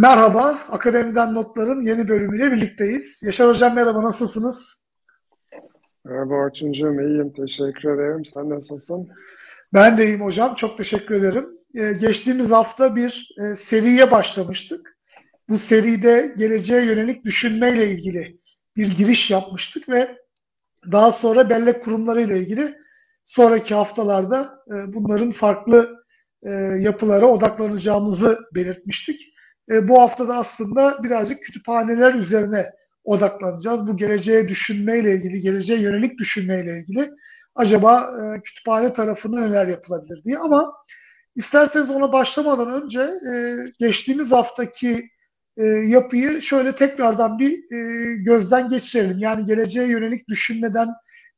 Merhaba, Akademiden Notların yeni bölümüyle birlikteyiz. Yaşar Hocam merhaba, nasılsınız? Merhaba Orçuncuğum, iyiyim. Teşekkür ederim. Sen nasılsın? Ben de iyiyim hocam, çok teşekkür ederim. Ee, geçtiğimiz hafta bir e, seriye başlamıştık. Bu seride geleceğe yönelik düşünmeyle ilgili bir giriş yapmıştık ve daha sonra bellek kurumları ile ilgili sonraki haftalarda e, bunların farklı e, yapılara odaklanacağımızı belirtmiştik. E, bu haftada aslında birazcık kütüphaneler üzerine odaklanacağız. Bu geleceğe düşünmeyle ilgili, geleceğe yönelik düşünmeyle ilgili acaba e, kütüphane tarafında neler yapılabilir diye. Ama isterseniz ona başlamadan önce e, geçtiğimiz haftaki e, yapıyı şöyle tekrardan bir e, gözden geçirelim. Yani geleceğe yönelik düşünmeden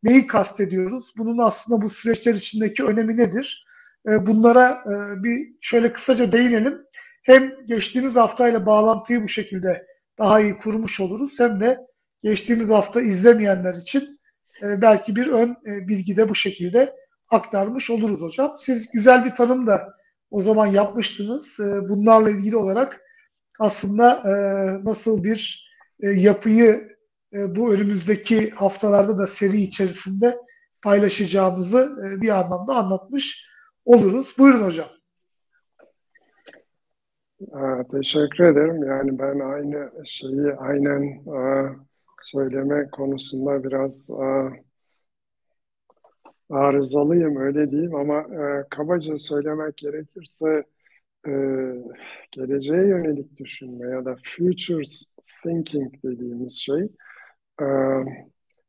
neyi kastediyoruz? Bunun aslında bu süreçler içindeki önemi nedir? E, bunlara e, bir şöyle kısaca değinelim hem geçtiğimiz haftayla bağlantıyı bu şekilde daha iyi kurmuş oluruz hem de geçtiğimiz hafta izlemeyenler için e, belki bir ön e, bilgi de bu şekilde aktarmış oluruz hocam. Siz güzel bir tanım da o zaman yapmıştınız. E, bunlarla ilgili olarak aslında nasıl bir yapıyı bu önümüzdeki haftalarda da seri içerisinde paylaşacağımızı bir anlamda anlatmış oluruz. Buyurun hocam. Teşekkür ederim. Yani ben aynı şeyi aynen aa, söyleme konusunda biraz aa, arızalıyım öyle diyeyim ama e, kabaca söylemek gerekirse e, geleceğe yönelik düşünme ya da future thinking dediğimiz şey e,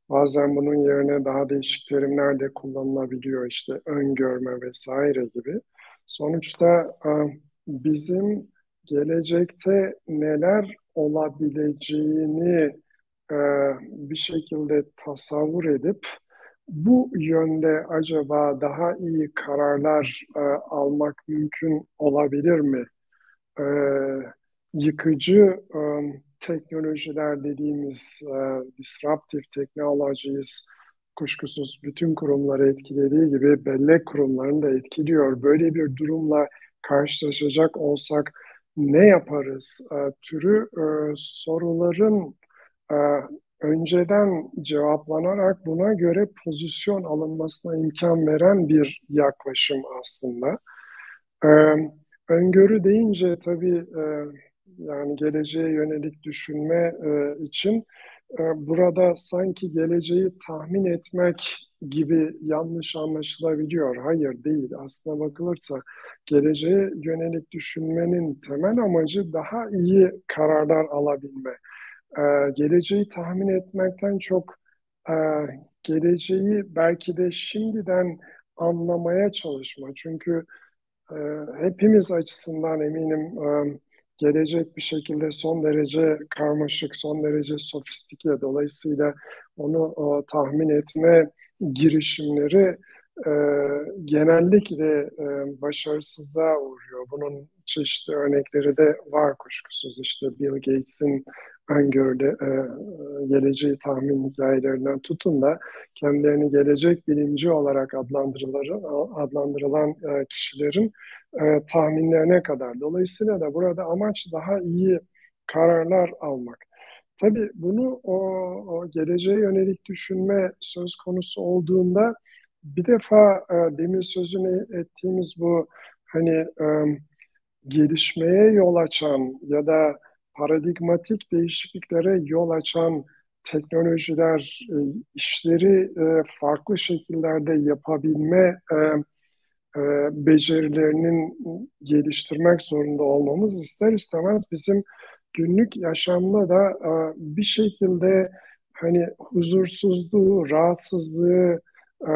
bazen bunun yerine daha değişik terimler de kullanılabiliyor işte öngörme vesaire gibi. Sonuçta e, bizim gelecekte neler olabileceğini e, bir şekilde tasavvur edip bu yönde acaba daha iyi kararlar e, almak mümkün olabilir mi? E, yıkıcı e, teknolojiler dediğimiz e, disruptive technologies kuşkusuz bütün kurumları etkilediği gibi bellek kurumlarını da etkiliyor. Böyle bir durumla karşılaşacak olsak ne yaparız e, türü e, soruların e, önceden cevaplanarak buna göre pozisyon alınmasına imkan veren bir yaklaşım aslında. E, öngörü deyince tabii e, yani geleceğe yönelik düşünme e, için e, burada sanki geleceği tahmin etmek gibi yanlış anlaşılabiliyor. Hayır değil. Aslına bakılırsa geleceğe yönelik düşünmenin temel amacı daha iyi kararlar alabilme. Ee, geleceği tahmin etmekten çok e, geleceği belki de şimdiden anlamaya çalışma. Çünkü e, hepimiz açısından eminim e, gelecek bir şekilde son derece karmaşık, son derece sofistike. Dolayısıyla onu e, tahmin etme girişimleri e, genellikle e, başarısızlığa uğruyor. Bunun çeşitli örnekleri de var kuşkusuz. İşte Bill Gates'in öngörüde e, geleceği tahmin hikayelerinden tutun da kendilerini gelecek bilimci olarak adlandırılan e, kişilerin e, tahminlerine kadar. Dolayısıyla da burada amaç daha iyi kararlar almak. Tabii bunu o, o geleceğe yönelik düşünme söz konusu olduğunda bir defa e, demin sözünü ettiğimiz bu hani e, gelişmeye yol açan ya da paradigmatik değişikliklere yol açan teknolojiler, e, işleri e, farklı şekillerde yapabilme e, e, becerilerinin geliştirmek zorunda olmamız ister istemez bizim günlük yaşamda da e, bir şekilde hani huzursuzluğu, rahatsızlığı e,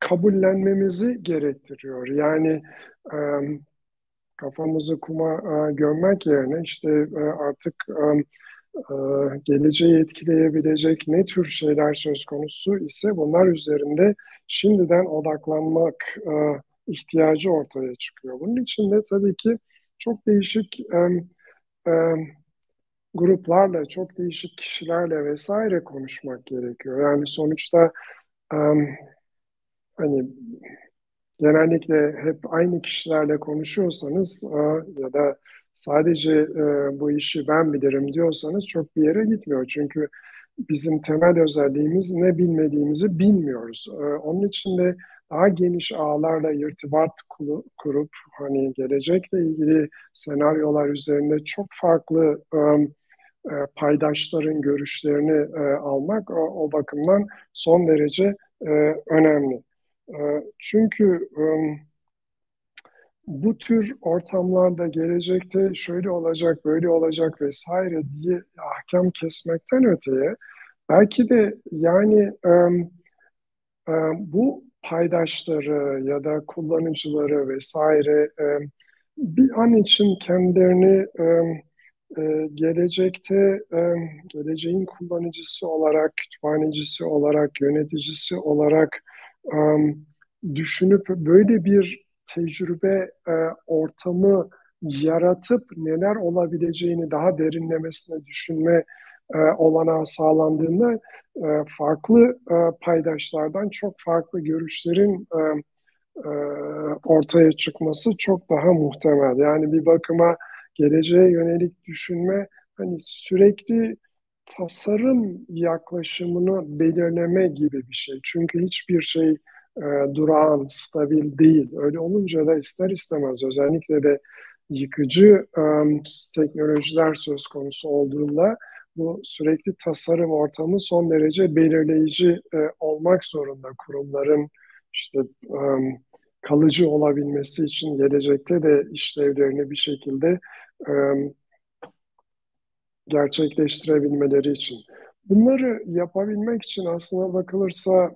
kabullenmemizi gerektiriyor. Yani e, kafamızı kuma gömmek yerine işte artık geleceği etkileyebilecek ne tür şeyler söz konusu ise bunlar üzerinde şimdiden odaklanmak ihtiyacı ortaya çıkıyor. Bunun için de tabii ki çok değişik e, gruplarla, çok değişik kişilerle vesaire konuşmak gerekiyor. Yani sonuçta e, hani genellikle hep aynı kişilerle konuşuyorsanız e, ya da sadece e, bu işi ben bilirim diyorsanız çok bir yere gitmiyor. Çünkü bizim temel özelliğimiz ne bilmediğimizi bilmiyoruz. E, onun için de daha geniş ağlarla irtibat kurup hani gelecekle ilgili senaryolar üzerinde çok farklı um, paydaşların görüşlerini e, almak o, o bakımdan son derece e, önemli. E, çünkü um, bu tür ortamlarda gelecekte şöyle olacak, böyle olacak vesaire diye ahkam kesmekten öteye belki de yani um, um, bu paydaşları ya da kullanıcıları vesaire um, bir an için kendilerini e, gelecekte e, geleceğin kullanıcısı olarak, kütüphanecisi olarak, yöneticisi olarak e, düşünüp böyle bir tecrübe e, ortamı yaratıp neler olabileceğini daha derinlemesine düşünme e, olanağı sağlandığında e, farklı e, paydaşlardan çok farklı görüşlerin e, e, ortaya çıkması çok daha muhtemel. Yani bir bakıma geleceğe yönelik düşünme hani sürekli tasarım yaklaşımını belirleme gibi bir şey. Çünkü hiçbir şey e, durağan, stabil değil. Öyle olunca da ister istemez özellikle de yıkıcı e, teknolojiler söz konusu olduğunda bu sürekli tasarım ortamı son derece belirleyici e, olmak zorunda kurumların işte e, kalıcı olabilmesi için gelecekte de işlevlerini bir şekilde e, gerçekleştirebilmeleri için. Bunları yapabilmek için aslına bakılırsa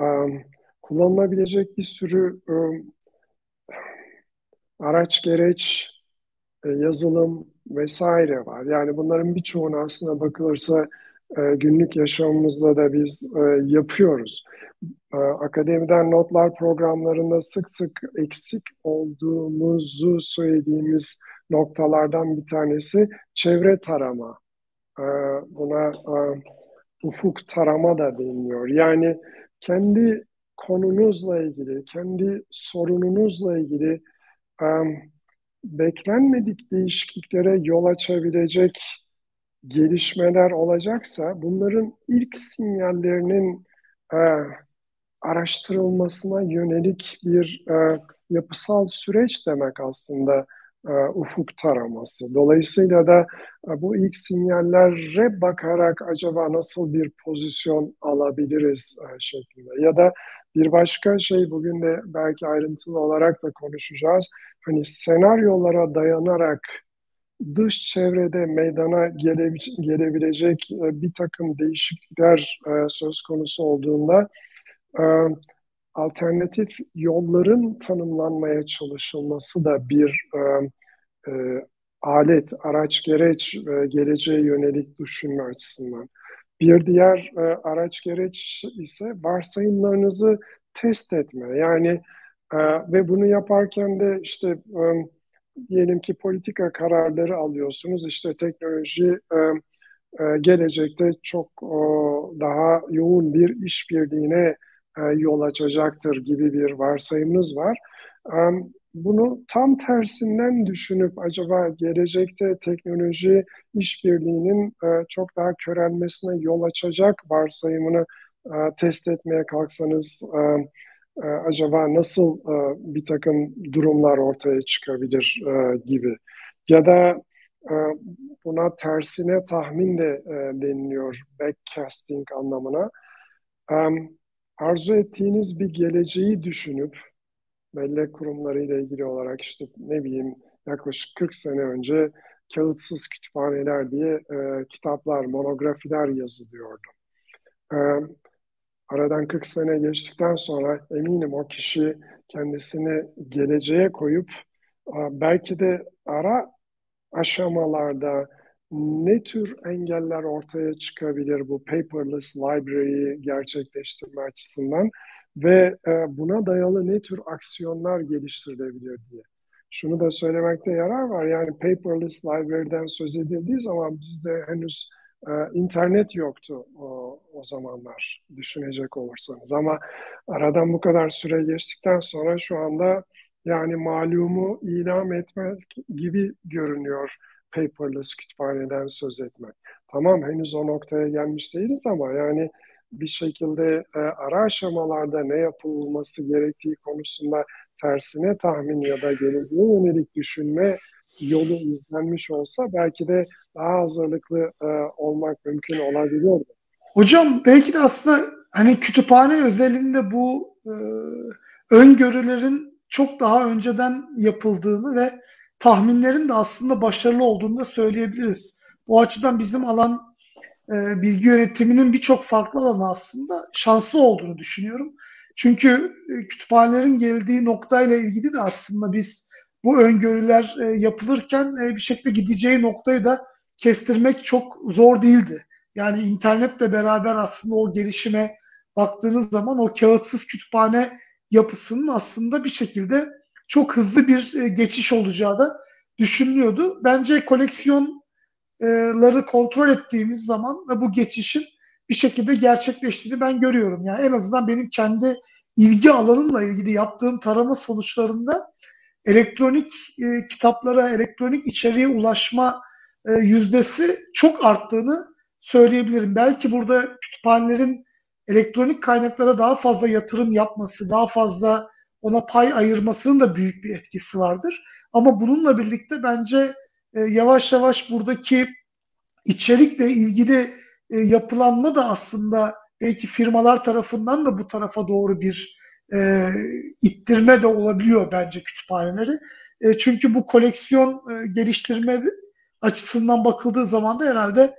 e, kullanılabilecek bir sürü e, araç gereç, e, yazılım vesaire var. Yani bunların birçoğunu aslına bakılırsa e, günlük yaşamımızda da biz e, yapıyoruz. E, akademiden notlar programlarında sık sık eksik olduğumuzu söylediğimiz noktalardan bir tanesi çevre tarama. Ee, buna e, ufuk tarama da deniliyor. Yani kendi konunuzla ilgili, kendi sorununuzla ilgili e, beklenmedik değişikliklere yol açabilecek gelişmeler olacaksa bunların ilk sinyallerinin e, araştırılmasına yönelik bir yapısal süreç demek aslında e, ufuk taraması. Dolayısıyla da e, bu ilk sinyallere bakarak acaba nasıl bir pozisyon alabiliriz e, şeklinde. Ya da bir başka şey bugün de belki ayrıntılı olarak da konuşacağız. Hani senaryolara dayanarak dış çevrede meydana gelebilecek bir takım değişiklikler söz konusu olduğunda alternatif yolların tanımlanmaya çalışılması da bir e, e, alet, araç, gereç geleceğe yönelik düşünme açısından. Bir diğer e, araç, gereç ise varsayımlarınızı test etme. Yani e, ve bunu yaparken de işte e, diyelim ki politika kararları alıyorsunuz. İşte teknoloji e, e, gelecekte çok daha yoğun bir işbirliğine yol açacaktır gibi bir varsayımımız var. Bunu tam tersinden düşünüp acaba gelecekte teknoloji işbirliğinin çok daha körelmesine yol açacak varsayımını test etmeye kalksanız acaba nasıl bir takım durumlar ortaya çıkabilir gibi. Ya da buna tersine tahmin de deniliyor backcasting anlamına arzu ettiğiniz bir geleceği düşünüp bellek kurumlarıyla ilgili olarak işte ne bileyim yaklaşık 40 sene önce kağıtsız kütüphaneler diye e, kitaplar, monografiler yazılıyordu. E, aradan 40 sene geçtikten sonra eminim o kişi kendisini geleceğe koyup belki de ara aşamalarda ne tür engeller ortaya çıkabilir bu paperless library'i gerçekleştirme açısından ve e, buna dayalı ne tür aksiyonlar geliştirilebilir diye. Şunu da söylemekte yarar var. Yani paperless library'den söz edildiği zaman bizde henüz e, internet yoktu o, o zamanlar düşünecek olursanız. Ama aradan bu kadar süre geçtikten sonra şu anda Yani malumu ilam etmek gibi görünüyor paperless kütüphaneden söz etmek. Tamam henüz o noktaya gelmiş değiliz ama yani bir şekilde e, ara aşamalarda ne yapılması gerektiği konusunda tersine tahmin ya da geleceğe yönelik düşünme yolu izlenmiş olsa belki de daha hazırlıklı e, olmak mümkün olabilirdi. Hocam belki de aslında hani kütüphane özelinde bu e, öngörülerin çok daha önceden yapıldığını ve tahminlerin de aslında başarılı olduğunu da söyleyebiliriz. Bu açıdan bizim alan e, bilgi yönetiminin birçok farklı alanı aslında şanslı olduğunu düşünüyorum. Çünkü e, kütüphanelerin geldiği noktayla ilgili de aslında biz bu öngörüler e, yapılırken e, bir şekilde gideceği noktayı da kestirmek çok zor değildi. Yani internetle beraber aslında o gelişime baktığınız zaman o kağıtsız kütüphane yapısının aslında bir şekilde çok hızlı bir e, geçiş olacağı da düşünülüyordu. Bence koleksiyonları kontrol ettiğimiz zaman da bu geçişin bir şekilde gerçekleştiğini ben görüyorum. Yani en azından benim kendi ilgi alanımla ilgili yaptığım tarama sonuçlarında elektronik e, kitaplara, elektronik içeriğe ulaşma e, yüzdesi çok arttığını söyleyebilirim. Belki burada kütüphanelerin elektronik kaynaklara daha fazla yatırım yapması, daha fazla ona pay ayırmasının da büyük bir etkisi vardır. Ama bununla birlikte bence e, yavaş yavaş buradaki içerikle ilgili e, yapılanma da aslında belki firmalar tarafından da bu tarafa doğru bir e, ittirme de olabiliyor bence kütüphaneleri. E, çünkü bu koleksiyon e, geliştirme açısından bakıldığı zaman da herhalde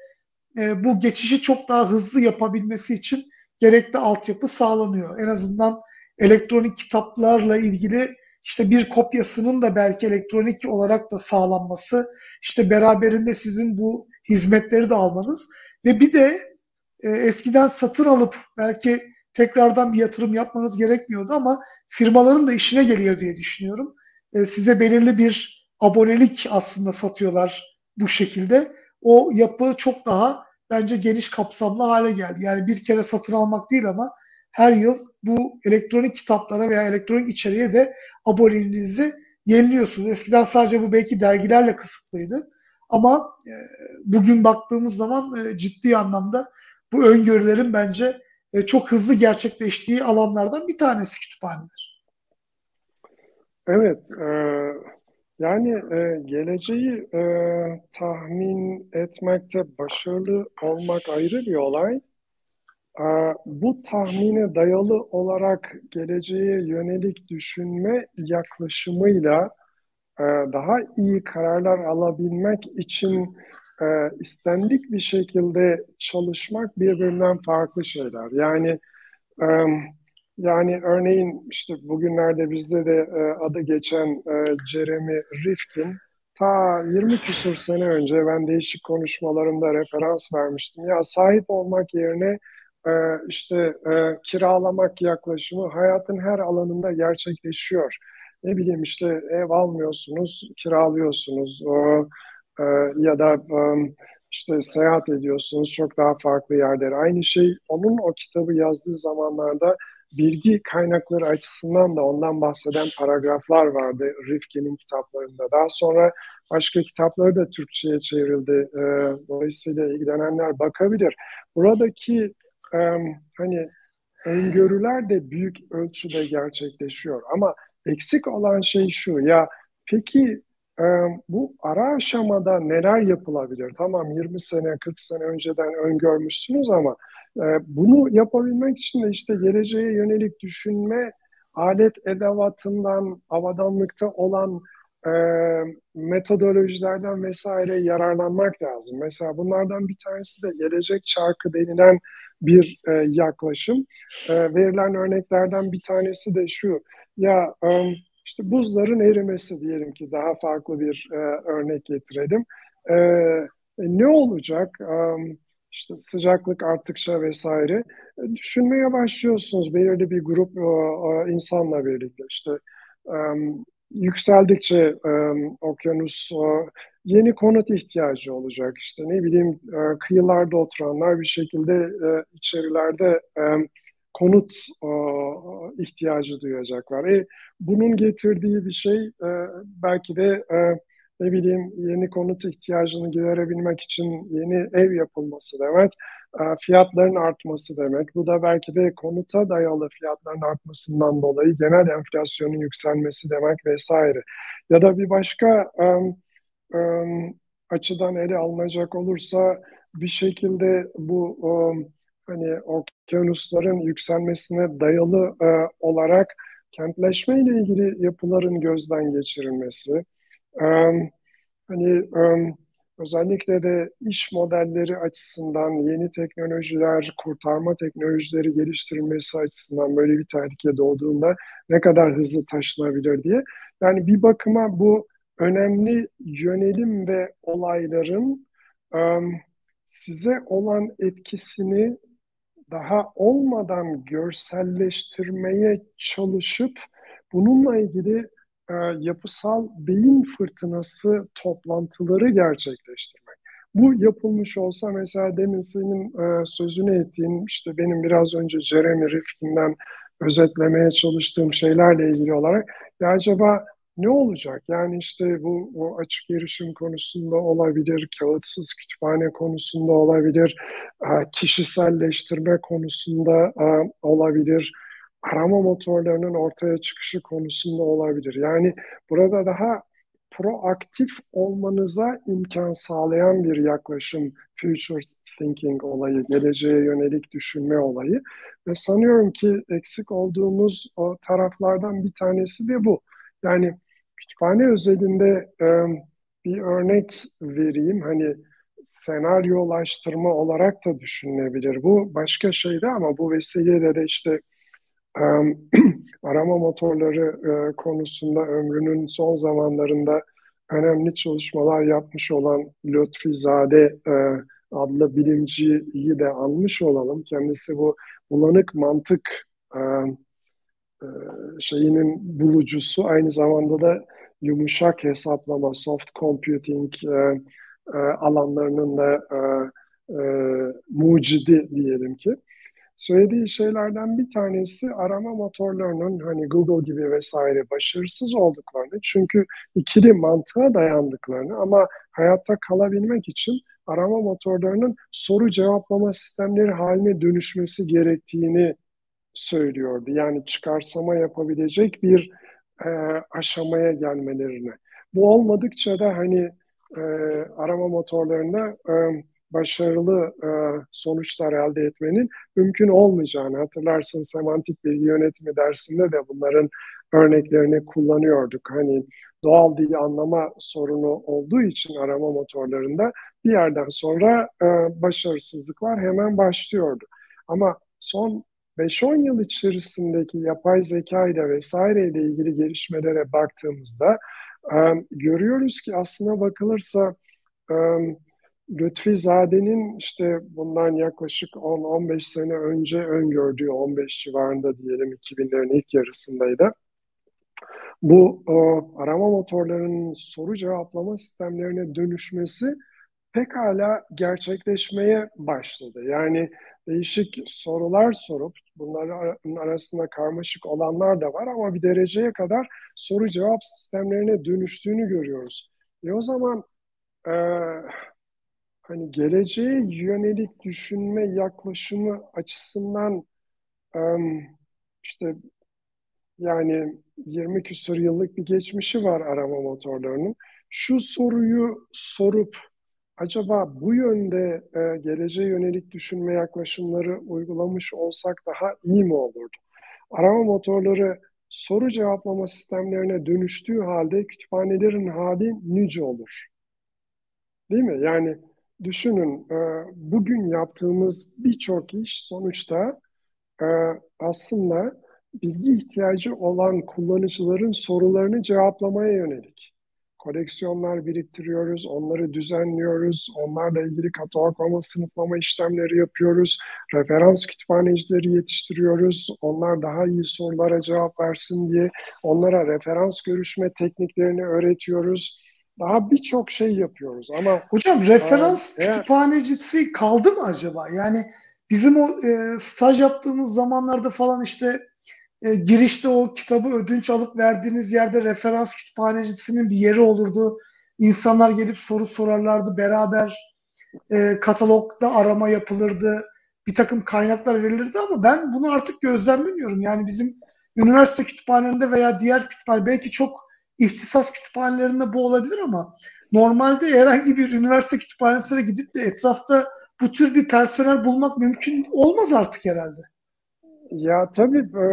e, bu geçişi çok daha hızlı yapabilmesi için gerekli altyapı sağlanıyor. En azından elektronik kitaplarla ilgili işte bir kopyasının da belki elektronik olarak da sağlanması, işte beraberinde sizin bu hizmetleri de almanız ve bir de e, eskiden satın alıp belki tekrardan bir yatırım yapmanız gerekmiyordu ama firmaların da işine geliyor diye düşünüyorum. E, size belirli bir abonelik aslında satıyorlar bu şekilde. O yapı çok daha bence geniş kapsamlı hale geldi. Yani bir kere satın almak değil ama her yıl bu elektronik kitaplara veya elektronik içeriğe de aboneliğinizi yeniliyorsunuz. Eskiden sadece bu belki dergilerle kısıtlıydı. Ama e, bugün baktığımız zaman e, ciddi anlamda bu öngörülerin bence çok hızlı gerçekleştiği alanlardan bir tanesi kütüphaneler. Evet, e, yani e, geleceği e, tahmin etmekte başarılı olmak ayrı bir olay. E, bu tahmine dayalı olarak geleceğe yönelik düşünme yaklaşımıyla e, daha iyi kararlar alabilmek için e, istendik bir şekilde çalışmak birbirinden farklı şeyler. Yani e, yani örneğin işte bugünlerde bizde de e, adı geçen e, Jeremy Rifkin ta 20 küsur sene önce ben değişik konuşmalarımda referans vermiştim. Ya sahip olmak yerine e, işte e, kiralamak yaklaşımı hayatın her alanında gerçekleşiyor. Ne bileyim işte ev almıyorsunuz, kiralıyorsunuz. O, e, ya da e, işte seyahat ediyorsunuz çok daha farklı yerlere. Aynı şey onun o kitabı yazdığı zamanlarda bilgi kaynakları açısından da ondan bahseden paragraflar vardı Rifkin'in kitaplarında. Daha sonra başka kitapları da Türkçe'ye çevrildi. E, dolayısıyla ilgilenenler bakabilir. Buradaki hani öngörüler de büyük ölçüde gerçekleşiyor. Ama eksik olan şey şu ya peki bu ara aşamada neler yapılabilir? Tamam 20 sene 40 sene önceden öngörmüşsünüz ama e, bunu yapabilmek için de işte geleceğe yönelik düşünme alet edevatından avadanlıkta olan e, metodolojilerden vesaire yararlanmak lazım. Mesela bunlardan bir tanesi de gelecek çarkı denilen bir e, yaklaşım. E, verilen örneklerden bir tanesi de şu. Ya e, işte buzların erimesi diyelim ki daha farklı bir e, örnek getirelim. E, ne olacak? E, işte sıcaklık arttıkça vesaire e, düşünmeye başlıyorsunuz belirli bir grup e, insanla birlikte işte e, yükseldikçe okyanus yeni konut ihtiyacı olacak işte ne bileyim kıyılarda oturanlar bir şekilde içerilerde konut e, ihtiyacı duyacaklar. E, bunun getirdiği bir şey e, belki de e, ne bileyim yeni konut ihtiyacını giderebilmek için yeni ev yapılması demek, e, fiyatların artması demek. Bu da belki de konuta dayalı fiyatların artmasından dolayı genel enflasyonun yükselmesi demek vesaire. Ya da bir başka e, e, açıdan ele alınacak olursa bir şekilde bu e, hani okyanusların yükselmesine dayalı e, olarak kentleşme ile ilgili yapıların gözden geçirilmesi, e, hani e, özellikle de iş modelleri açısından yeni teknolojiler, kurtarma teknolojileri geliştirilmesi açısından böyle bir tehlike doğduğunda ne kadar hızlı taşınabilir diye. Yani bir bakıma bu önemli yönelim ve olayların um, size olan etkisini daha olmadan görselleştirmeye çalışıp bununla ilgili e, yapısal beyin fırtınası toplantıları gerçekleştirmek. Bu yapılmış olsa mesela demin senin e, sözünü ettiğin işte benim biraz önce Jeremy Rifkin'den özetlemeye çalıştığım şeylerle ilgili olarak ya acaba ne olacak? Yani işte bu, bu açık erişim konusunda olabilir, kağıtsız kütüphane konusunda olabilir, e, kişiselleştirme konusunda e, olabilir, arama motorlarının ortaya çıkışı konusunda olabilir. Yani burada daha proaktif olmanıza imkan sağlayan bir yaklaşım future thinking olayı, geleceğe yönelik düşünme olayı. Ve sanıyorum ki eksik olduğumuz o taraflardan bir tanesi de bu. Yani kütüphane özelinde e, bir örnek vereyim. Hani senaryolaştırma olarak da düşünülebilir. Bu başka şeydi ama bu vesileyle de işte e, arama motorları e, konusunda ömrünün son zamanlarında önemli çalışmalar yapmış olan Lütfizade e, adlı bilimciyi de anmış olalım. Kendisi bu bulanık mantık e, şeyinin bulucusu aynı zamanda da yumuşak hesaplama, soft computing e, e, alanlarının da e, e, mucidi diyelim ki. Söylediği şeylerden bir tanesi arama motorlarının hani Google gibi vesaire başarısız olduklarını çünkü ikili mantığa dayandıklarını ama hayatta kalabilmek için arama motorlarının soru cevaplama sistemleri haline dönüşmesi gerektiğini söylüyordu. Yani çıkarsama yapabilecek bir e, aşamaya gelmelerini. Bu olmadıkça da hani e, arama motorlarında e, başarılı e, sonuçlar elde etmenin mümkün olmayacağını hatırlarsın semantik bilgi yönetimi dersinde de bunların örneklerini kullanıyorduk. Hani doğal dili anlama sorunu olduğu için arama motorlarında bir yerden sonra e, başarısızlıklar hemen başlıyordu. Ama son 5-10 yıl içerisindeki yapay zeka ile vesaire ile ilgili gelişmelere baktığımızda görüyoruz ki aslına bakılırsa e, Lütfi Zade'nin işte bundan yaklaşık 10-15 sene önce öngördüğü 15 civarında diyelim 2000'lerin ilk yarısındaydı. Bu o, arama motorlarının soru cevaplama sistemlerine dönüşmesi pekala gerçekleşmeye başladı. Yani değişik sorular sorup bunların arasında karmaşık olanlar da var ama bir dereceye kadar soru cevap sistemlerine dönüştüğünü görüyoruz. E o zaman e, hani geleceğe yönelik düşünme yaklaşımı açısından e, işte yani 20 küsur yıllık bir geçmişi var arama motorlarının. Şu soruyu sorup acaba bu yönde e, geleceğe yönelik düşünme yaklaşımları uygulamış olsak daha iyi mi olurdu? Arama motorları soru cevaplama sistemlerine dönüştüğü halde kütüphanelerin hali nice olur. Değil mi? Yani düşünün e, bugün yaptığımız birçok iş sonuçta e, aslında bilgi ihtiyacı olan kullanıcıların sorularını cevaplamaya yönelik koleksiyonlar biriktiriyoruz, onları düzenliyoruz, onlarla ilgili kataloglama, sınıflama işlemleri yapıyoruz, referans kütüphanecileri yetiştiriyoruz, onlar daha iyi sorulara cevap versin diye onlara referans görüşme tekniklerini öğretiyoruz. Daha birçok şey yapıyoruz ama... Hocam referans e, kütüphanecisi kaldı mı acaba? Yani bizim o e, staj yaptığımız zamanlarda falan işte e, girişte o kitabı ödünç alıp verdiğiniz yerde referans kütüphanecisinin bir yeri olurdu. İnsanlar gelip soru sorarlardı. Beraber e, katalogda arama yapılırdı. Bir takım kaynaklar verilirdi ama ben bunu artık gözlemlemiyorum. Yani bizim üniversite kütüphanelerinde veya diğer kütüphane belki çok ihtisas kütüphanelerinde bu olabilir ama normalde herhangi bir üniversite kütüphanesine gidip de etrafta bu tür bir personel bulmak mümkün olmaz artık herhalde. Ya tabii e,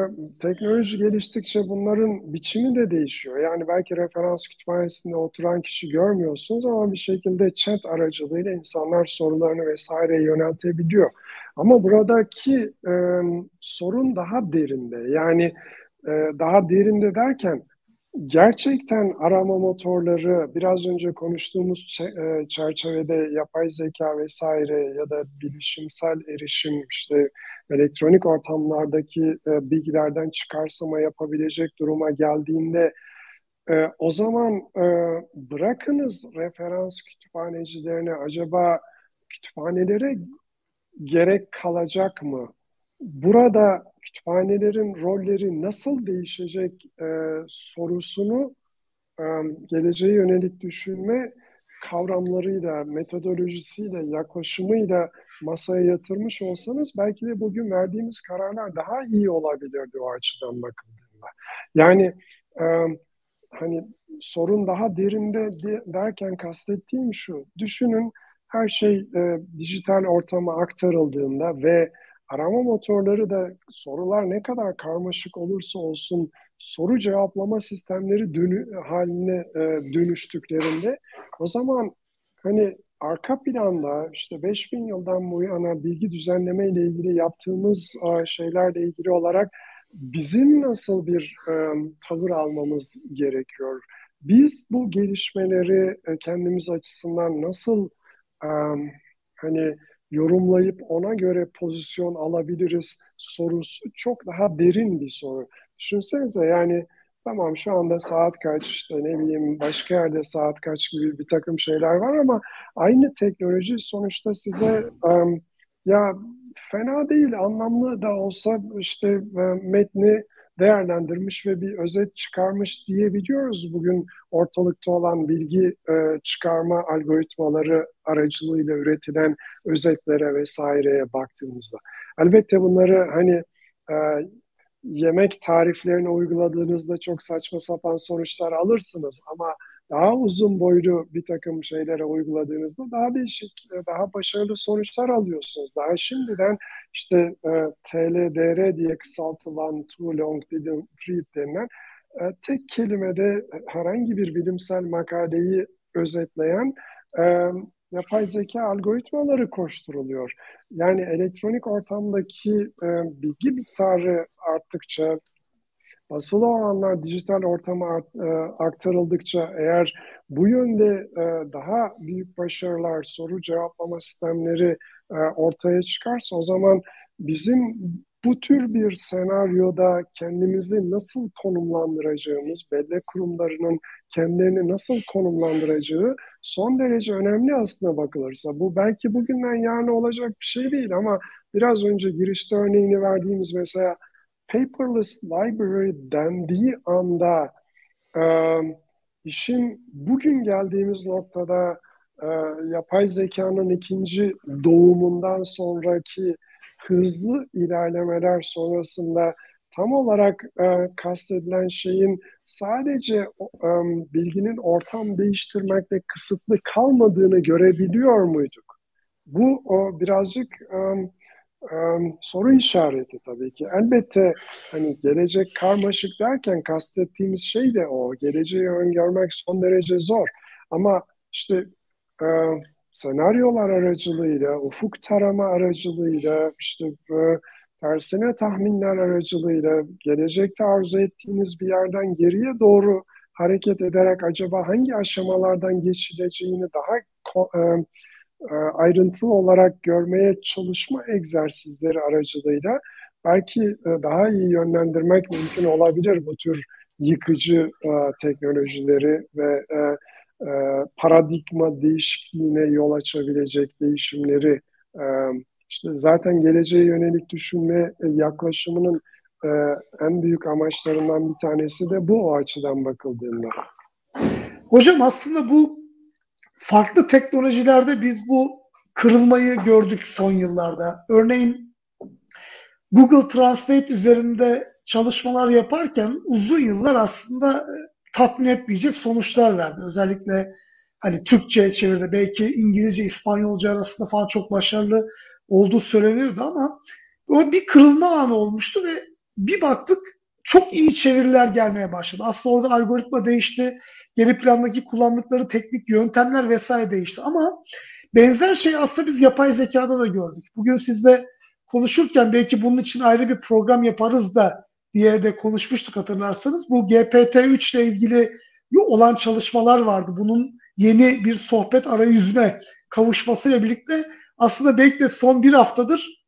teknoloji geliştikçe bunların biçimi de değişiyor. Yani belki referans kütüphanesinde oturan kişi görmüyorsunuz ama bir şekilde chat aracılığıyla insanlar sorularını vesaire yöneltebiliyor. Ama buradaki e, sorun daha derinde. Yani e, daha derinde derken gerçekten arama motorları biraz önce konuştuğumuz e, çerçevede yapay zeka vesaire ya da bilişimsel erişim işte elektronik ortamlardaki e, bilgilerden çıkarsama yapabilecek duruma geldiğinde e, o zaman bırakınız referans kütüphanecilerine acaba kütüphanelere gerek kalacak mı? Burada kütüphanelerin rolleri nasıl değişecek e, sorusunu e, geleceğe yönelik düşünme kavramlarıyla, metodolojisiyle, yaklaşımıyla masaya yatırmış olsanız belki de bugün verdiğimiz kararlar daha iyi olabilirdi o açıdan bakıldığında. Yani e, hani sorun daha derinde derken kastettiğim şu, düşünün her şey e, dijital ortama aktarıldığında ve arama motorları da sorular ne kadar karmaşık olursa olsun soru cevaplama sistemleri dönü, haline e, dönüştüklerinde o zaman hani arka planda işte 5000 yıldan bu yana bilgi düzenleme ile ilgili yaptığımız e, şeylerle ilgili olarak bizim nasıl bir e, tavır almamız gerekiyor? Biz bu gelişmeleri e, kendimiz açısından nasıl e, hani yorumlayıp ona göre pozisyon alabiliriz sorusu çok daha derin bir soru. Düşünsenize yani tamam şu anda saat kaç işte ne bileyim başka yerde saat kaç gibi bir takım şeyler var ama aynı teknoloji sonuçta size um, ya fena değil anlamlı da olsa işte metni değerlendirmiş ve bir özet çıkarmış diyebiliyoruz bugün ortalıkta olan bilgi e, çıkarma algoritmaları aracılığıyla üretilen özetlere vesaireye baktığımızda. Elbette bunları hani e, yemek tariflerine uyguladığınızda çok saçma sapan sonuçlar alırsınız ama daha uzun boylu bir takım şeylere uyguladığınızda daha değişik, daha başarılı sonuçlar alıyorsunuz. Daha şimdiden işte e, TLDR diye kısaltılan Too Long Didn't Read denilen e, tek kelimede herhangi bir bilimsel makaleyi özetleyen e, yapay zeka algoritmaları koşturuluyor. Yani elektronik ortamdaki e, bilgi miktarı arttıkça, basılı olanlar dijital ortama e, aktarıldıkça eğer bu yönde e, daha büyük başarılar, soru cevaplama sistemleri e, ortaya çıkarsa o zaman bizim bu tür bir senaryoda kendimizi nasıl konumlandıracağımız, bellek kurumlarının kendilerini nasıl konumlandıracağı son derece önemli aslında bakılırsa. Bu belki bugünden yarın olacak bir şey değil ama biraz önce girişte örneğini verdiğimiz mesela paperless library dendiği anda e, işin bugün geldiğimiz noktada e, yapay zekanın ikinci doğumundan sonraki hızlı ilerlemeler sonrasında tam olarak e, kastedilen şeyin sadece e, bilginin ortam değiştirmekle kısıtlı kalmadığını görebiliyor muyduk? Bu o birazcık e, soru işareti tabii ki. Elbette hani gelecek karmaşık derken kastettiğimiz şey de o. Geleceği öngörmek son derece zor. Ama işte senaryolar aracılığıyla, ufuk tarama aracılığıyla, işte tersine tahminler aracılığıyla, gelecekte arzu ettiğiniz bir yerden geriye doğru hareket ederek acaba hangi aşamalardan geçileceğini daha e, ayrıntılı olarak görmeye çalışma egzersizleri aracılığıyla belki e, daha iyi yönlendirmek mümkün olabilir bu tür yıkıcı e, teknolojileri ve e, e, paradigma değişikliğine yol açabilecek değişimleri e, İşte zaten geleceğe yönelik düşünme yaklaşımının e, en büyük amaçlarından bir tanesi de bu o açıdan bakıldığında. Hocam aslında bu farklı teknolojilerde biz bu kırılmayı gördük son yıllarda. Örneğin Google Translate üzerinde çalışmalar yaparken uzun yıllar aslında e, tatmin etmeyecek sonuçlar verdi. Özellikle hani Türkçe'ye çevirdi. Belki İngilizce, İspanyolca arasında falan çok başarılı olduğu söyleniyordu ama o bir kırılma anı olmuştu ve bir baktık çok iyi çeviriler gelmeye başladı. Aslında orada algoritma değişti. Geri plandaki kullandıkları teknik yöntemler vesaire değişti. Ama benzer şey aslında biz yapay zekada da gördük. Bugün sizle konuşurken belki bunun için ayrı bir program yaparız da diye de konuşmuştuk hatırlarsanız. Bu GPT-3 ile ilgili olan çalışmalar vardı. Bunun yeni bir sohbet arayüzüne kavuşmasıyla birlikte aslında belki de son bir haftadır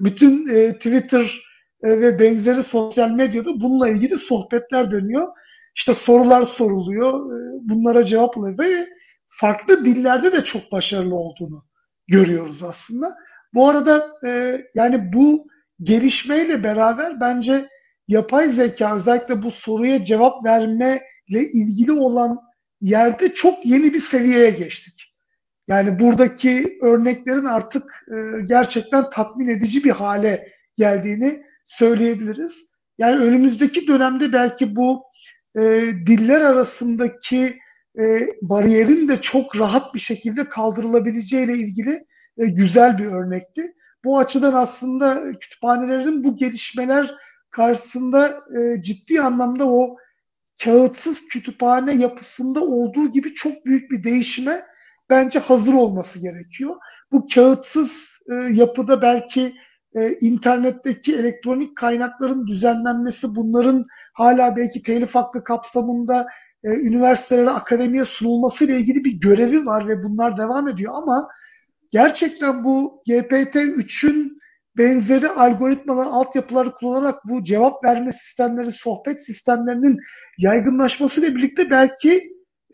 bütün e, Twitter e, ve benzeri sosyal medyada bununla ilgili sohbetler dönüyor. İşte sorular soruluyor, e, bunlara cevap oluyor ve farklı dillerde de çok başarılı olduğunu görüyoruz aslında. Bu arada e, yani bu gelişmeyle beraber bence yapay zeka özellikle bu soruya cevap vermeyle ilgili olan yerde çok yeni bir seviyeye geçtik. Yani buradaki örneklerin artık e, gerçekten tatmin edici bir hale geldiğini söyleyebiliriz. Yani önümüzdeki dönemde belki bu e, diller arasındaki e, bariyerin de çok rahat bir şekilde kaldırılabileceğiyle ilgili e, güzel bir örnekti. Bu açıdan aslında kütüphanelerin bu gelişmeler karşısında e, ciddi anlamda o kağıtsız kütüphane yapısında olduğu gibi çok büyük bir değişime bence hazır olması gerekiyor. Bu kağıtsız e, yapıda belki e, internetteki elektronik kaynakların düzenlenmesi, bunların hala belki telif hakkı kapsamında e, üniversitelere, akademiye sunulması ile ilgili bir görevi var ve bunlar devam ediyor ama gerçekten bu GPT-3'ün benzeri algoritmalar, altyapıları kullanarak bu cevap verme sistemleri, sohbet sistemlerinin yaygınlaşması ile birlikte belki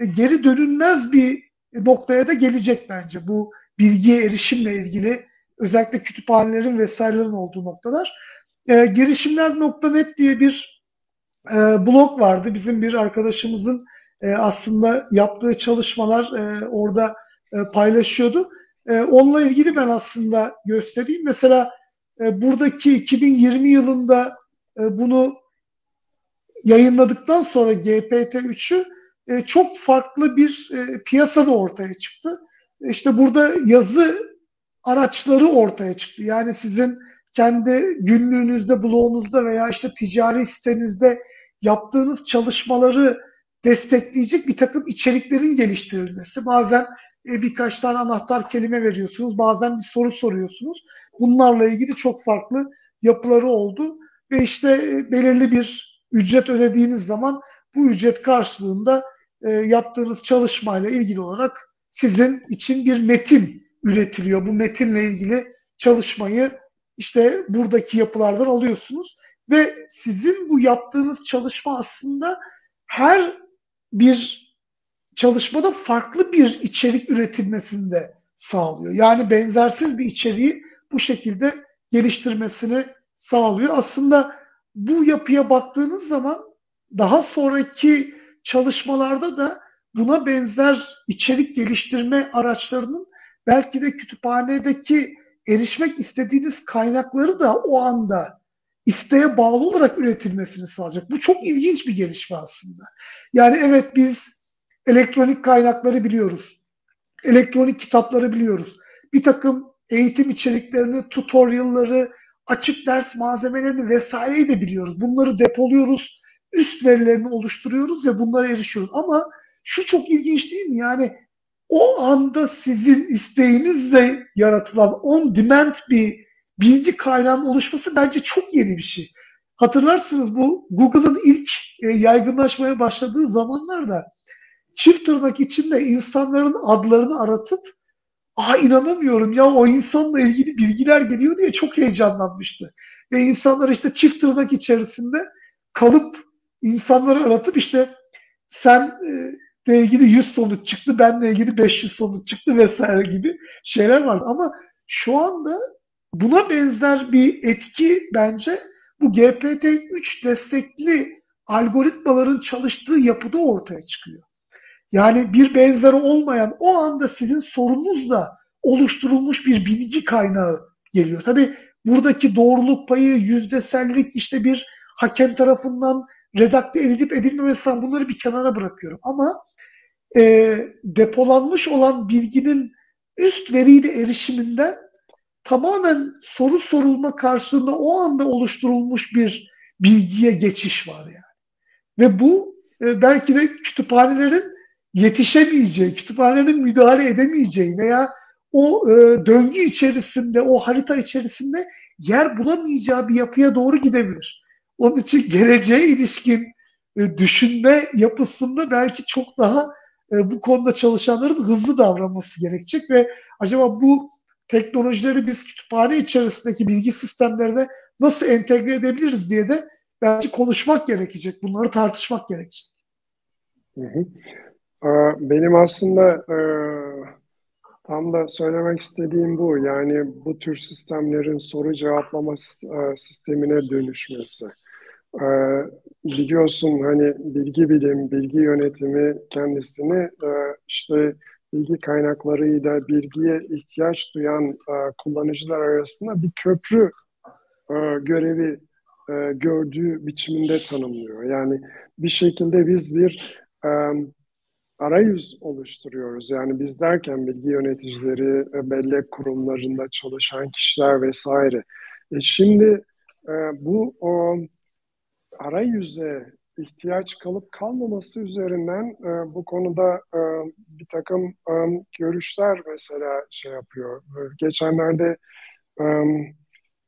e, geri dönülmez bir noktaya da gelecek bence. Bu bilgiye erişimle ilgili özellikle kütüphanelerin vesairelerin olduğu noktalar. E, girişimler.net diye bir e, blog vardı. Bizim bir arkadaşımızın e, aslında yaptığı çalışmalar e, orada e, paylaşıyordu. E, onunla ilgili ben aslında göstereyim. Mesela e, buradaki 2020 yılında e, bunu yayınladıktan sonra GPT-3'ü e, çok farklı bir e, piyasada ortaya çıktı. İşte burada yazı araçları ortaya çıktı. Yani sizin kendi günlüğünüzde, blogunuzda veya işte ticari sitenizde yaptığınız çalışmaları destekleyecek bir takım içeriklerin geliştirilmesi. Bazen e, birkaç tane anahtar kelime veriyorsunuz, bazen bir soru soruyorsunuz. Bunlarla ilgili çok farklı yapıları oldu ve işte e, belirli bir ücret ödediğiniz zaman bu ücret karşılığında e, yaptığınız çalışmayla ilgili olarak sizin için bir metin üretiliyor. Bu metinle ilgili çalışmayı işte buradaki yapılardan alıyorsunuz ve sizin bu yaptığınız çalışma aslında her bir çalışmada farklı bir içerik üretilmesini de sağlıyor. Yani benzersiz bir içeriği bu şekilde geliştirmesini sağlıyor. Aslında bu yapıya baktığınız zaman daha sonraki çalışmalarda da buna benzer içerik geliştirme araçlarının belki de kütüphanedeki erişmek istediğiniz kaynakları da o anda isteğe bağlı olarak üretilmesini sağlayacak. Bu çok ilginç bir gelişme aslında. Yani evet biz elektronik kaynakları biliyoruz. Elektronik kitapları biliyoruz. Bir takım eğitim içeriklerini, tutorialları, açık ders malzemelerini vesaireyi de biliyoruz. Bunları depoluyoruz, üst verilerini oluşturuyoruz ve bunlara erişiyoruz. Ama şu çok ilginç değil mi? Yani o anda sizin isteğinizle yaratılan on demand bir bilgi kaynağının oluşması bence çok yeni bir şey. Hatırlarsınız bu Google'ın ilk e, yaygınlaşmaya başladığı zamanlarda çift tırnak içinde insanların adlarını aratıp Aa inanamıyorum ya o insanla ilgili bilgiler geliyor diye çok heyecanlanmıştı. Ve insanlar işte çift tırnak içerisinde kalıp insanları aratıp işte sen e, ilgili 100 sonuç çıktı, benle ilgili 500 sonuç çıktı vesaire gibi şeyler vardı. Ama şu anda buna benzer bir etki bence bu GPT-3 destekli algoritmaların çalıştığı yapıda ortaya çıkıyor. Yani bir benzeri olmayan o anda sizin sorununuzla oluşturulmuş bir bilgi kaynağı geliyor. Tabi buradaki doğruluk payı, yüzdesellik, işte bir hakem tarafından redakte edilip edilmemesi falan bunları bir kenara bırakıyorum. Ama e, depolanmış olan bilginin üst veriyle erişiminden tamamen soru sorulma karşılığında o anda oluşturulmuş bir bilgiye geçiş var yani. Ve bu e, belki de kütüphanelerin yetişemeyeceği, kütüphanelerin müdahale edemeyeceği veya o e, döngü içerisinde, o harita içerisinde yer bulamayacağı bir yapıya doğru gidebilir. Onun için geleceğe ilişkin e, düşünme yapısında belki çok daha e, bu konuda çalışanların hızlı davranması gerekecek ve acaba bu teknolojileri biz kütüphane içerisindeki bilgi sistemlerine nasıl entegre edebiliriz diye de belki konuşmak gerekecek. Bunları tartışmak gerekecek. Benim aslında e, tam da söylemek istediğim bu. Yani bu tür sistemlerin soru cevaplama sistemine dönüşmesi. E, biliyorsun hani bilgi bilim, bilgi yönetimi kendisini işte bilgi kaynaklarıyla bilgiye ihtiyaç duyan kullanıcılar arasında bir köprü görevi gördüğü biçiminde tanımlıyor. Yani bir şekilde biz bir arayüz oluşturuyoruz. Yani biz derken bilgi yöneticileri, e, bellek kurumlarında çalışan kişiler vesaire. E şimdi e, bu o arayüze ihtiyaç kalıp kalmaması üzerinden e, bu konuda e, bir takım e, görüşler mesela şey yapıyor. Geçenlerde e,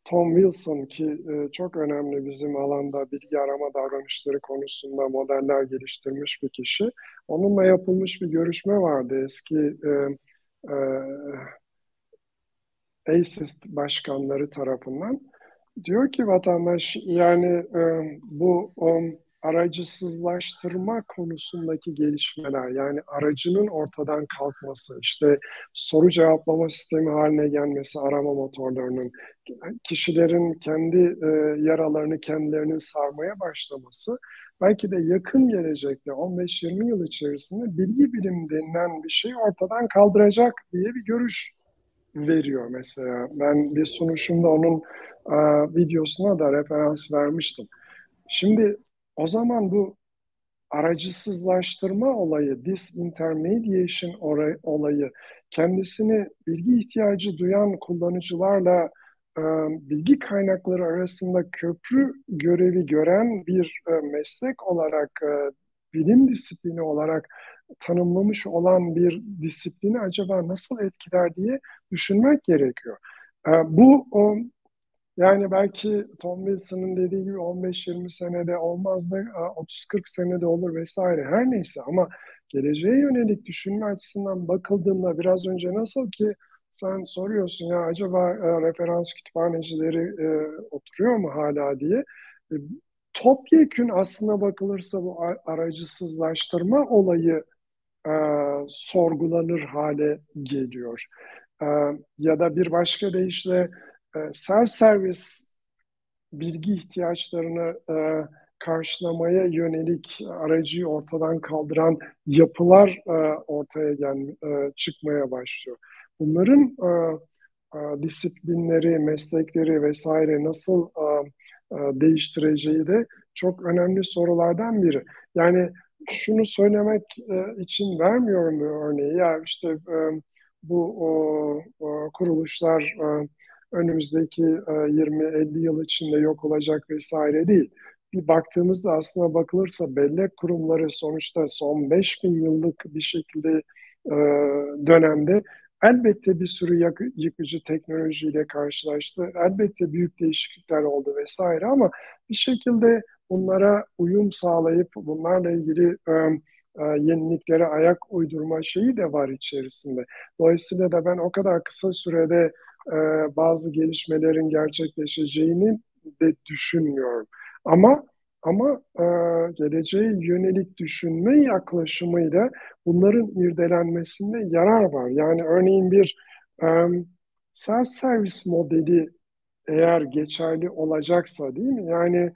Tom Wilson ki e, çok önemli bizim alanda bilgi arama davranışları konusunda modeller geliştirmiş bir kişi. Onunla yapılmış bir görüşme vardı eski e, e, ASIST başkanları tarafından. Diyor ki vatandaş yani e, bu um, aracısızlaştırma konusundaki gelişmeler yani aracının ortadan kalkması işte soru cevaplama sistemi haline gelmesi arama motorlarının kişilerin kendi e, yaralarını kendilerinin sarmaya başlaması belki de yakın gelecekte 15-20 yıl içerisinde bilgi bilim denilen bir şeyi ortadan kaldıracak diye bir görüş veriyor mesela. Ben bir sunuşumda onun e, videosuna da referans vermiştim. Şimdi o zaman bu aracısızlaştırma olayı, disintermediation olayı kendisini bilgi ihtiyacı duyan kullanıcılarla e, bilgi kaynakları arasında köprü görevi gören bir e, meslek olarak, e, bilim disiplini olarak tanımlamış olan bir disiplini acaba nasıl etkiler diye düşünmek gerekiyor. Bu yani belki Tom Wilson'ın dediği gibi 15-20 senede olmaz da 30-40 senede olur vesaire her neyse ama geleceğe yönelik düşünme açısından bakıldığında biraz önce nasıl ki sen soruyorsun ya acaba e, referans kütüphanecileri e, oturuyor mu hala diye. Topyekün aslına bakılırsa bu aracısızlaştırma olayı e, sorgulanır hale geliyor. E, ya da bir başka deyişle e, self-service bilgi ihtiyaçlarını e, karşılamaya yönelik aracıyı ortadan kaldıran yapılar e, ortaya gel, e, çıkmaya başlıyor. Bunların e, e, disiplinleri, meslekleri vesaire nasıl e, değiştireceği de çok önemli sorulardan biri. Yani şunu söylemek e, için vermiyorum bu örneği. Ya işte e, bu o, o, kuruluşlar e, önümüzdeki 20-50 e, yıl içinde yok olacak vesaire değil. Bir baktığımızda aslında bakılırsa bellek kurumları sonuçta son 5000 yıllık bir şekilde e, dönemde elbette bir sürü yıkıcı teknolojiyle karşılaştı. Elbette büyük değişiklikler oldu vesaire ama bir şekilde bunlara uyum sağlayıp bunlarla ilgili yeniliklere ayak uydurma şeyi de var içerisinde. Dolayısıyla da ben o kadar kısa sürede bazı gelişmelerin gerçekleşeceğini de düşünmüyorum. Ama ama e, geleceğe yönelik düşünme yaklaşımıyla bunların irdelenmesinde yarar var. Yani örneğin bir e, self-service modeli eğer geçerli olacaksa değil mi? Yani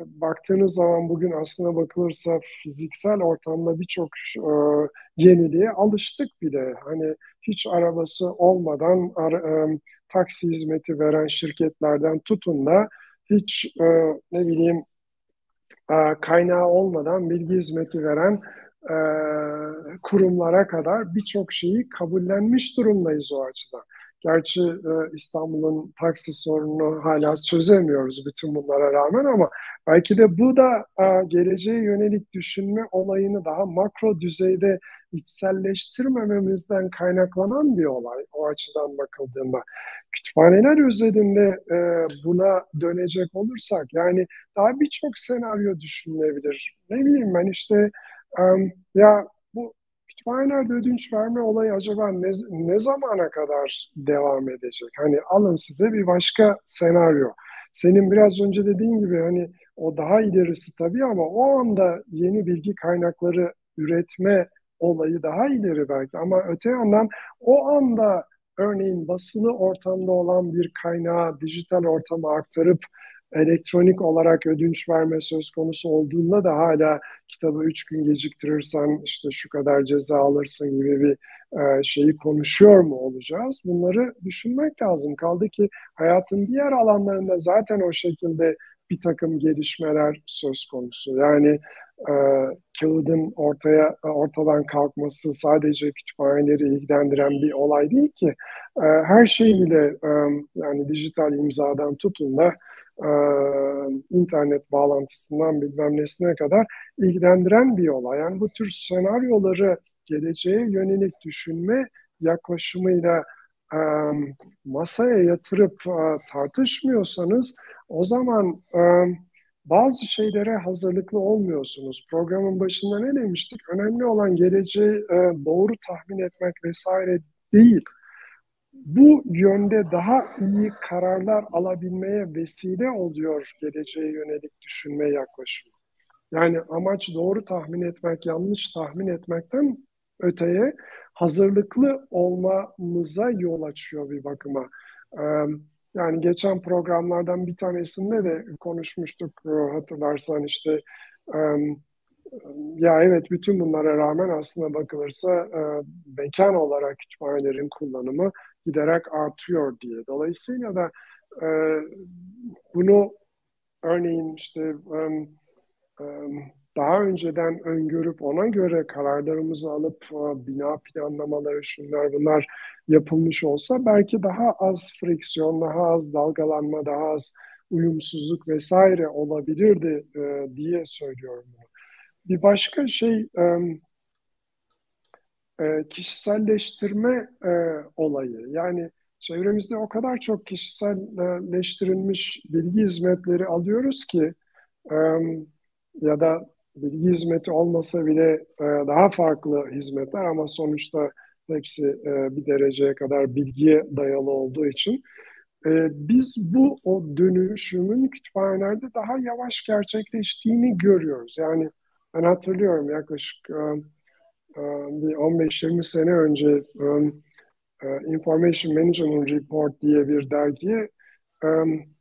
baktığınız zaman bugün aslına bakılırsa fiziksel ortamda birçok e, yeniliğe alıştık bile. Hani hiç arabası olmadan ara, e, taksi hizmeti veren şirketlerden tutun da hiç e, ne bileyim e, kaynağı olmadan bilgi hizmeti veren e, kurumlara kadar birçok şeyi kabullenmiş durumdayız o açıdan. Gerçi e, İstanbul'un taksi sorununu hala çözemiyoruz bütün bunlara rağmen ama belki de bu da e, geleceğe yönelik düşünme olayını daha makro düzeyde içselleştirmememizden kaynaklanan bir olay o açıdan bakıldığında. Kütüphaneler üzerinde e, buna dönecek olursak yani daha birçok senaryo düşünülebilir. Ne bileyim ben işte um, ya bu kütüphanelerde ödünç verme olayı acaba ne, ne zamana kadar devam edecek? Hani alın size bir başka senaryo. Senin biraz önce dediğin gibi hani o daha ilerisi tabii ama o anda yeni bilgi kaynakları üretme olayı daha ileri belki ama öte yandan o anda örneğin basılı ortamda olan bir kaynağı dijital ortama aktarıp elektronik olarak ödünç verme söz konusu olduğunda da hala kitabı üç gün geciktirirsen işte şu kadar ceza alırsın gibi bir e, şeyi konuşuyor mu olacağız? Bunları düşünmek lazım. Kaldı ki hayatın diğer alanlarında zaten o şekilde bir takım gelişmeler söz konusu. Yani e, kağıdın ortaya ortadan kalkması sadece kütüphaneleri ilgilendiren bir olay değil ki. E, her şeyiyle e, yani dijital imzadan tutun da e, internet bağlantısından bilmem nesine kadar ilgilendiren bir olay. Yani bu tür senaryoları geleceğe yönelik düşünme yaklaşımıyla e, masaya yatırıp e, tartışmıyorsanız o zaman e, bazı şeylere hazırlıklı olmuyorsunuz. Programın başında ne demiştik? Önemli olan geleceği e, doğru tahmin etmek vesaire değil. Bu yönde daha iyi kararlar alabilmeye vesile oluyor geleceğe yönelik düşünme yaklaşımı. Yani amaç doğru tahmin etmek, yanlış tahmin etmekten öteye hazırlıklı olmamıza yol açıyor bir bakıma. Yani geçen programlardan bir tanesinde de konuşmuştuk hatırlarsan işte ya evet bütün bunlara rağmen aslında bakılırsa mekan olarak kütüphanelerin kullanımı giderek artıyor diye. Dolayısıyla da bunu örneğin işte daha önceden öngörüp ona göre kararlarımızı alıp bina planlamaları şunlar bunlar yapılmış olsa belki daha az friksiyon, daha az dalgalanma, daha az uyumsuzluk vesaire olabilirdi e, diye söylüyorum bunu. Bir başka şey e, e, kişiselleştirme e, olayı. Yani çevremizde o kadar çok kişiselleştirilmiş bilgi hizmetleri alıyoruz ki e, ya da bilgi hizmeti olmasa bile e, daha farklı hizmetler ama sonuçta hepsi e, bir dereceye kadar bilgiye dayalı olduğu için e, biz bu o dönüşümün kütüphanelerde daha yavaş gerçekleştiğini görüyoruz. Yani ben hatırlıyorum yaklaşık e, e, bir 15-20 sene önce Information Management Report diye bir dergiye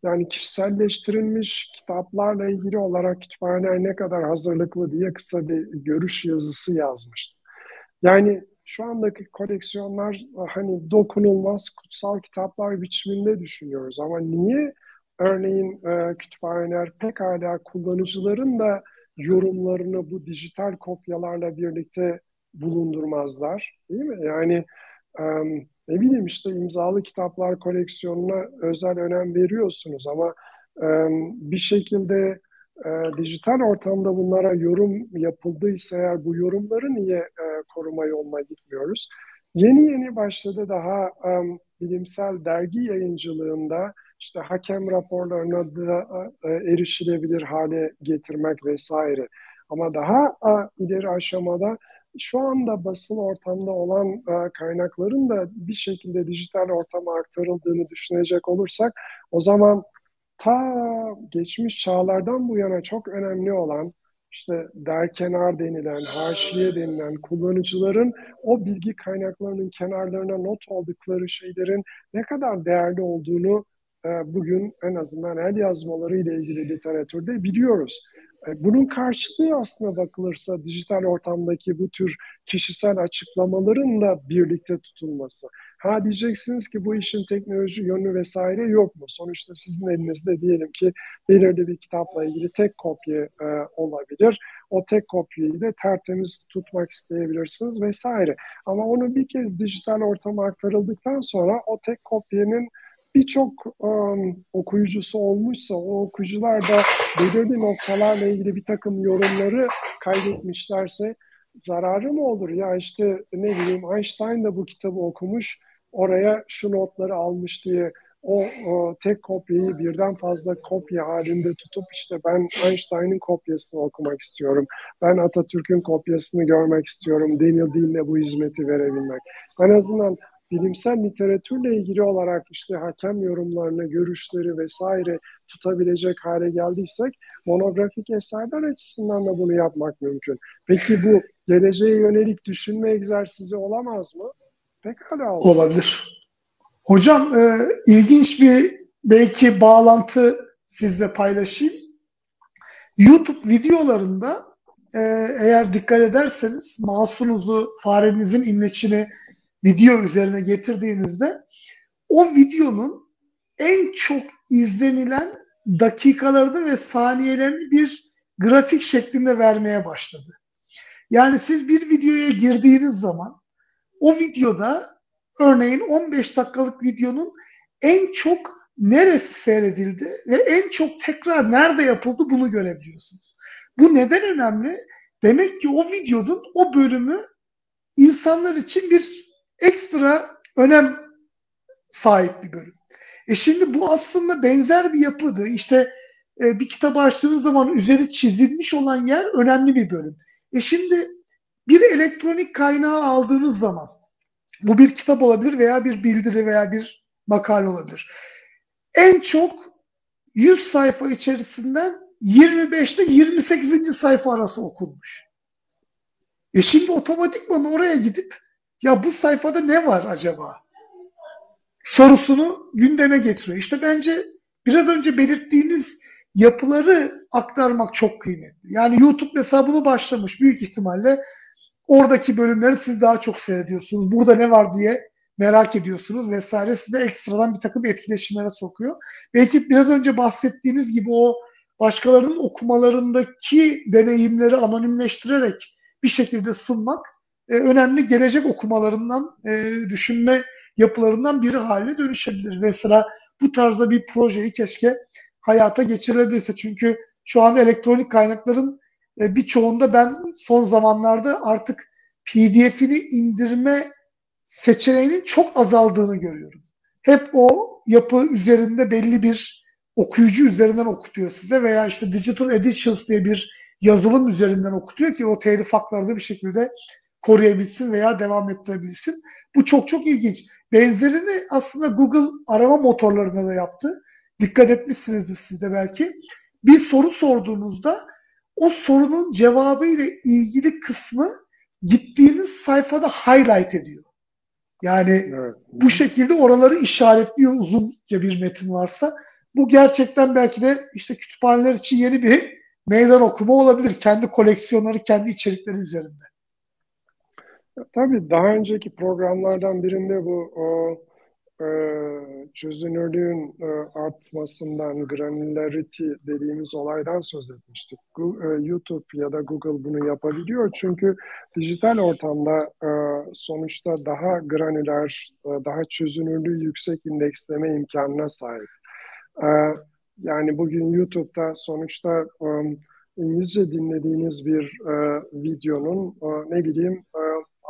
yani kişiselleştirilmiş kitaplarla ilgili olarak kütüphaneler ne kadar hazırlıklı diye kısa bir görüş yazısı yazmıştım. Yani şu andaki koleksiyonlar hani dokunulmaz kutsal kitaplar biçiminde düşünüyoruz ama niye örneğin e, kütüphaneler pekala kullanıcıların da yorumlarını bu dijital kopyalarla birlikte bulundurmazlar değil mi? Yani ne bileyim işte imzalı kitaplar koleksiyonuna özel önem veriyorsunuz ama e, bir şekilde e, dijital ortamda bunlara yorum yapıldıysa eğer bu yorumları niye e, koruma yoluna gitmiyoruz? Yeni yeni başladı daha e, bilimsel dergi yayıncılığında işte hakem raporlarına da e, erişilebilir hale getirmek vesaire. Ama daha e, ileri aşamada şu anda basın ortamda olan e, kaynakların da bir şekilde dijital ortama aktarıldığını düşünecek olursak o zaman ta geçmiş çağlardan bu yana çok önemli olan işte derkenar denilen, haşiye denilen kullanıcıların o bilgi kaynaklarının kenarlarına not aldıkları şeylerin ne kadar değerli olduğunu e, bugün en azından el yazmaları ile ilgili literatürde biliyoruz. E, bunun karşılığı aslında bakılırsa dijital ortamdaki bu tür kişisel açıklamaların da birlikte tutulması. Ha diyeceksiniz ki bu işin teknoloji yönü vesaire yok mu? Sonuçta sizin elinizde diyelim ki belirli bir kitapla ilgili tek kopya e, olabilir. O tek kopyayı da tertemiz tutmak isteyebilirsiniz vesaire. Ama onu bir kez dijital ortama aktarıldıktan sonra o tek kopyanın birçok um, okuyucusu olmuşsa o okuyucular da belirli noktalarla ilgili bir takım yorumları kaydetmişlerse zararı mı olur? Ya işte ne bileyim Einstein da bu kitabı okumuş oraya şu notları almış diye o, o tek kopyayı birden fazla kopya halinde tutup işte ben Einstein'ın kopyasını okumak istiyorum. Ben Atatürk'ün kopyasını görmek istiyorum. Daniel Dean'le bu hizmeti verebilmek. En azından bilimsel literatürle ilgili olarak işte hakem yorumlarını, görüşleri vesaire tutabilecek hale geldiysek monografik eserler açısından da bunu yapmak mümkün. Peki bu geleceğe yönelik düşünme egzersizi olamaz mı? Pekala olabilir. Hocam e, ilginç bir belki bağlantı sizle paylaşayım. YouTube videolarında e, eğer dikkat ederseniz mouse'unuzu farenizin imleçini video üzerine getirdiğinizde o videonun en çok izlenilen dakikalarını ve saniyelerini bir grafik şeklinde vermeye başladı. Yani siz bir videoya girdiğiniz zaman o videoda örneğin 15 dakikalık videonun en çok neresi seyredildi ve en çok tekrar nerede yapıldı bunu görebiliyorsunuz. Bu neden önemli? Demek ki o videonun o bölümü insanlar için bir ekstra önem sahip bir bölüm. E şimdi bu aslında benzer bir yapıdı. İşte e, bir kitap açtığınız zaman üzeri çizilmiş olan yer önemli bir bölüm. E şimdi bir elektronik kaynağı aldığınız zaman bu bir kitap olabilir veya bir bildiri veya bir makale olabilir. En çok 100 sayfa içerisinden 25'te 28. sayfa arası okunmuş. E şimdi otomatikman oraya gidip ya bu sayfada ne var acaba? Sorusunu gündeme getiriyor. İşte bence biraz önce belirttiğiniz yapıları aktarmak çok kıymetli. Yani YouTube hesabını başlamış büyük ihtimalle oradaki bölümleri siz daha çok seyrediyorsunuz. Burada ne var diye merak ediyorsunuz vesaire. Size ekstradan bir takım etkileşimlere sokuyor. Belki biraz önce bahsettiğiniz gibi o başkalarının okumalarındaki deneyimleri anonimleştirerek bir şekilde sunmak e, önemli gelecek okumalarından, e, düşünme yapılarından biri haline dönüşebilir. Mesela bu tarzda bir projeyi keşke hayata geçirilebilirse. Çünkü şu an elektronik kaynakların e, birçoğunda ben son zamanlarda artık PDF'ini indirme seçeneğinin çok azaldığını görüyorum. Hep o yapı üzerinde belli bir okuyucu üzerinden okutuyor size veya işte Digital Editions diye bir yazılım üzerinden okutuyor ki o telif hakları bir şekilde koruyabilsin veya devam ettirebilsin. Bu çok çok ilginç. Benzerini aslında Google arama motorlarına da yaptı. Dikkat etmişsinizdir siz de belki. Bir soru sorduğunuzda o sorunun cevabı ile ilgili kısmı gittiğiniz sayfada highlight ediyor. Yani evet. bu şekilde oraları işaretliyor uzunca bir metin varsa. Bu gerçekten belki de işte kütüphaneler için yeni bir meydan okuma olabilir. Kendi koleksiyonları, kendi içerikleri üzerinde. Tabii daha önceki programlardan birinde bu o, e, çözünürlüğün e, artmasından, granularity dediğimiz olaydan söz etmiştik. Go, e, YouTube ya da Google bunu yapabiliyor çünkü dijital ortamda e, sonuçta daha granüler, e, daha çözünürlüğü yüksek indeksleme imkanına sahip. E, yani bugün YouTube'da sonuçta e, İngilizce dinlediğiniz bir e, videonun e, ne bileyim e,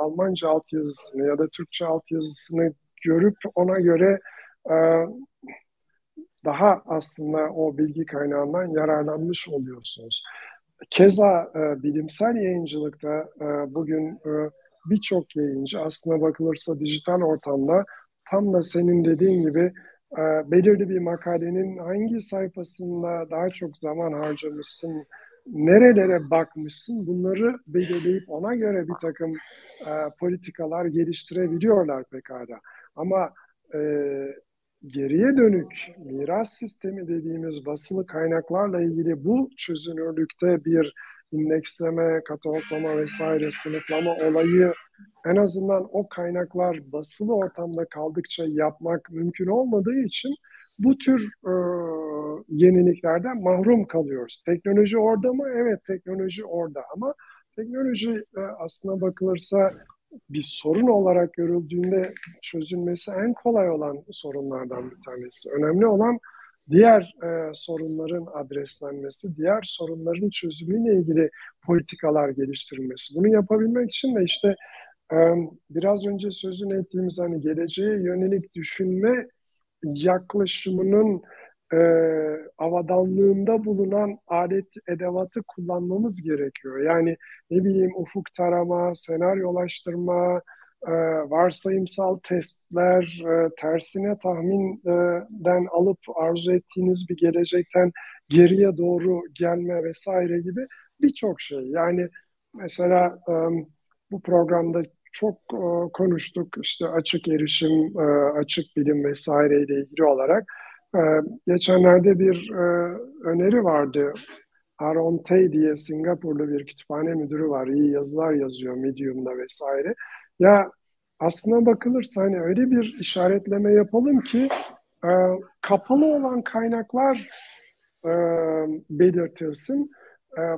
Almanca altyazısını ya da Türkçe altyazısını görüp ona göre e, daha aslında o bilgi kaynağından yararlanmış oluyorsunuz. Keza e, bilimsel yayıncılıkta e, bugün e, birçok yayıncı aslında bakılırsa dijital ortamda tam da senin dediğin gibi e, belirli bir makalenin hangi sayfasında daha çok zaman harcamışsın nerelere bakmışsın bunları belirleyip ona göre bir takım e, politikalar geliştirebiliyorlar pekala. Ama e, geriye dönük miras sistemi dediğimiz basılı kaynaklarla ilgili bu çözünürlükte bir indeksleme, kataloglama vesaire sınıflama olayı en azından o kaynaklar basılı ortamda kaldıkça yapmak mümkün olmadığı için bu tür e, yeniliklerden mahrum kalıyoruz. Teknoloji orada mı? Evet teknoloji orada ama teknoloji e, aslına bakılırsa bir sorun olarak görüldüğünde çözülmesi en kolay olan sorunlardan bir tanesi. Önemli olan diğer e, sorunların adreslenmesi, diğer sorunların çözümüyle ilgili politikalar geliştirilmesi. Bunu yapabilmek için de işte e, biraz önce sözünü ettiğimiz hani geleceğe yönelik düşünme yaklaşımının e, avadanlığında bulunan alet edevatı kullanmamız gerekiyor. Yani ne bileyim ufuk tarama, senaryolaştırma, e, varsayımsal testler, e, tersine tahminden alıp arzu ettiğiniz bir gelecekten geriye doğru gelme vesaire gibi birçok şey. Yani mesela e, bu programda çok e, konuştuk işte açık erişim, e, açık bilim vesaire ile ilgili olarak. E, geçenlerde bir e, öneri vardı. Aaron Tay diye Singapurlu bir kütüphane müdürü var. İyi yazılar yazıyor Medium'da vesaire. Ya aslına bakılırsa hani öyle bir işaretleme yapalım ki e, kapalı olan kaynaklar e, belirtilsin.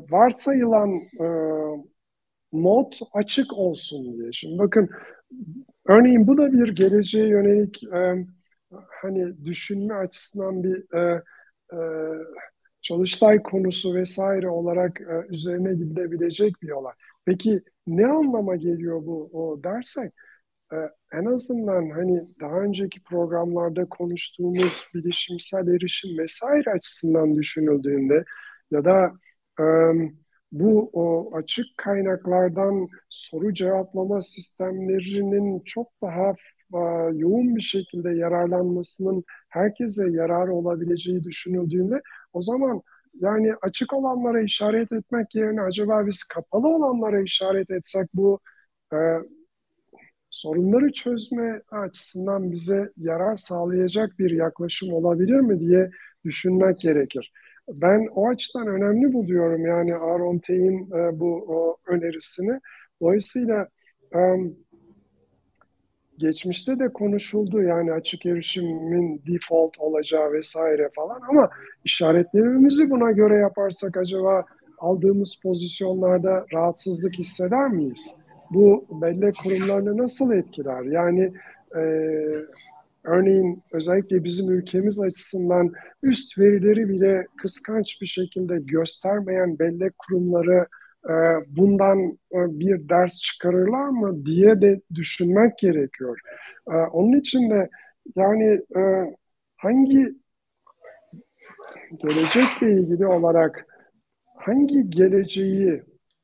Varsayılan not açık olsun diye. Şimdi bakın örneğin bu da bir geleceğe yönelik e, hani düşünme açısından bir e, e, çalıştay konusu vesaire olarak e, üzerine gidebilecek bir olay. Peki ne anlama geliyor bu o dersek e, en azından hani daha önceki programlarda konuştuğumuz bilişimsel erişim vesaire açısından düşünüldüğünde ya da e, bu o açık kaynaklardan soru cevaplama sistemlerinin çok daha yoğun bir şekilde yararlanmasının herkese yararı olabileceği düşünüldüğünde o zaman yani açık olanlara işaret etmek yerine acaba biz kapalı olanlara işaret etsek bu e, sorunları çözme açısından bize yarar sağlayacak bir yaklaşım olabilir mi diye düşünmek gerekir. Ben o açıdan önemli buluyorum yani Aaron Tay'in e, bu o, önerisini. Dolayısıyla e, geçmişte de konuşuldu yani açık erişimin default olacağı vesaire falan ama işaretlememizi buna göre yaparsak acaba aldığımız pozisyonlarda rahatsızlık hisseder miyiz? Bu bellek kurumlarını nasıl etkiler? Yani e, örneğin özellikle bizim ülkemiz açısından üst verileri bile kıskanç bir şekilde göstermeyen bellek kurumları bundan e, bir ders çıkarırlar mı diye de düşünmek gerekiyor. E, onun için de yani hangi gelecekle ilgili olarak hangi geleceği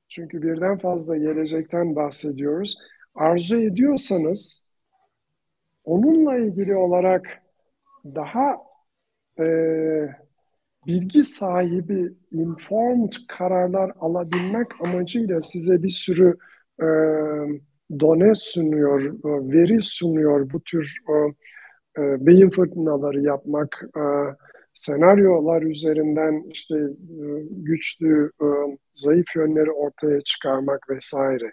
çünkü birden fazla gelecekten bahsediyoruz. Arzu ediyorsanız onunla ilgili olarak daha e, bilgi sahibi informed kararlar alabilmek amacıyla size bir sürü e, done sunuyor, e, veri sunuyor bu tür e, e, beyin fırtınaları yapmak, e, senaryolar üzerinden işte e, güçlü, e, zayıf yönleri ortaya çıkarmak vesaire.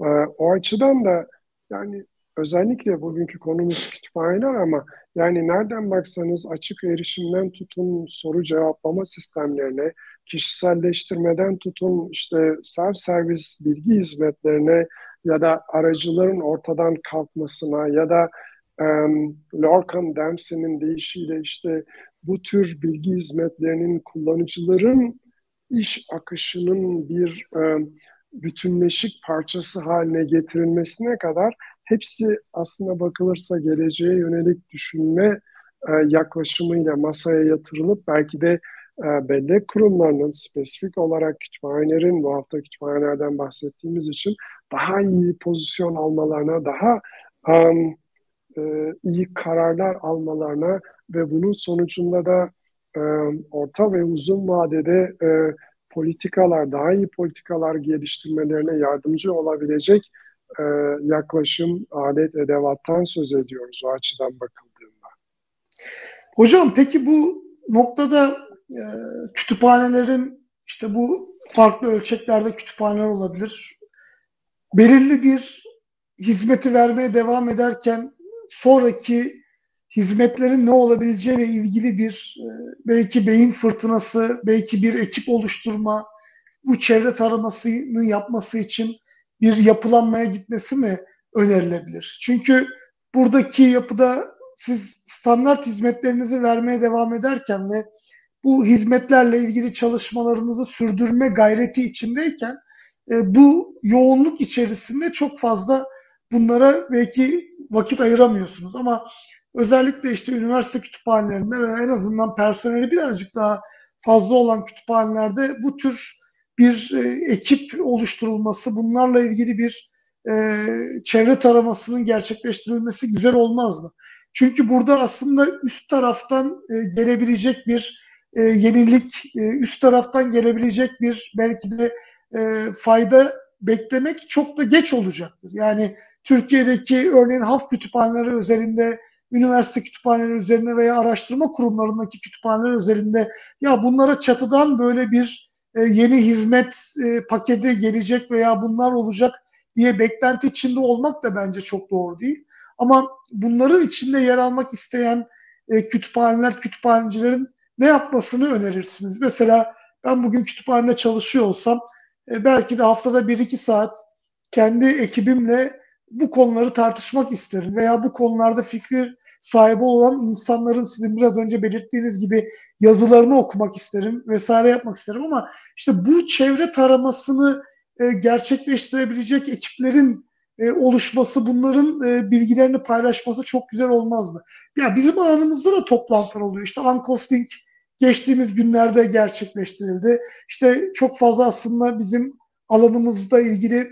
E, o açıdan da yani özellikle bugünkü konumuz kütüphaneler ama yani nereden baksanız açık erişimden tutun soru cevaplama sistemlerine, kişiselleştirmeden tutun işte self servis bilgi hizmetlerine ya da aracıların ortadan kalkmasına ya da um, Lorcan Dempsey'nin deyişiyle işte bu tür bilgi hizmetlerinin kullanıcıların iş akışının bir e, bütünleşik parçası haline getirilmesine kadar hepsi aslına bakılırsa geleceğe yönelik düşünme e, yaklaşımıyla masaya yatırılıp belki de e, bellek kurumlarının spesifik olarak kütüphanelerin bu hafta kütüphanelerden bahsettiğimiz için daha iyi pozisyon almalarına, daha um, e, iyi kararlar almalarına ve bunun sonucunda da e, orta ve uzun vadede e, politikalar, daha iyi politikalar geliştirmelerine yardımcı olabilecek e, yaklaşım, alet, edevattan söz ediyoruz o açıdan bakıldığında. Hocam peki bu noktada e, kütüphanelerin işte bu farklı ölçeklerde kütüphaneler olabilir. Belirli bir hizmeti vermeye devam ederken sonraki hizmetlerin ne olabileceğiyle ilgili bir e, belki beyin fırtınası, belki bir ekip oluşturma, bu çevre taramasını yapması için bir yapılanmaya gitmesi mi önerilebilir? Çünkü buradaki yapıda siz standart hizmetlerinizi vermeye devam ederken ve bu hizmetlerle ilgili çalışmalarınızı sürdürme gayreti içindeyken e, bu yoğunluk içerisinde çok fazla bunlara belki vakit ayıramıyorsunuz ama özellikle işte üniversite kütüphanelerinde ve en azından personeli birazcık daha fazla olan kütüphanelerde bu tür bir e, ekip oluşturulması, bunlarla ilgili bir e, çevre taramasının gerçekleştirilmesi güzel olmaz mı? Çünkü burada aslında üst taraftan e, gelebilecek bir e, yenilik, e, üst taraftan gelebilecek bir belki de e, fayda beklemek çok da geç olacaktır. Yani Türkiye'deki örneğin halk kütüphaneleri özelinde, üniversite kütüphaneleri üzerinde veya araştırma kurumlarındaki kütüphaneler üzerinde ya bunlara çatıdan böyle bir yeni hizmet e, paketi gelecek veya bunlar olacak diye beklenti içinde olmak da bence çok doğru değil. Ama bunların içinde yer almak isteyen e, kütüphaneler, kütüphanecilerin ne yapmasını önerirsiniz? Mesela ben bugün kütüphanede çalışıyor olsam e, belki de haftada bir iki saat kendi ekibimle bu konuları tartışmak isterim veya bu konularda fikir sahibi olan insanların sizin biraz önce belirttiğiniz gibi yazılarını okumak isterim vesaire yapmak isterim ama işte bu çevre taramasını e, gerçekleştirebilecek ekiplerin e, oluşması, bunların e, bilgilerini paylaşması çok güzel olmaz mı? Ya bizim alanımızda da toplantılar oluyor. İşte Uncosting geçtiğimiz günlerde gerçekleştirildi. İşte çok fazla aslında bizim alanımızda ilgili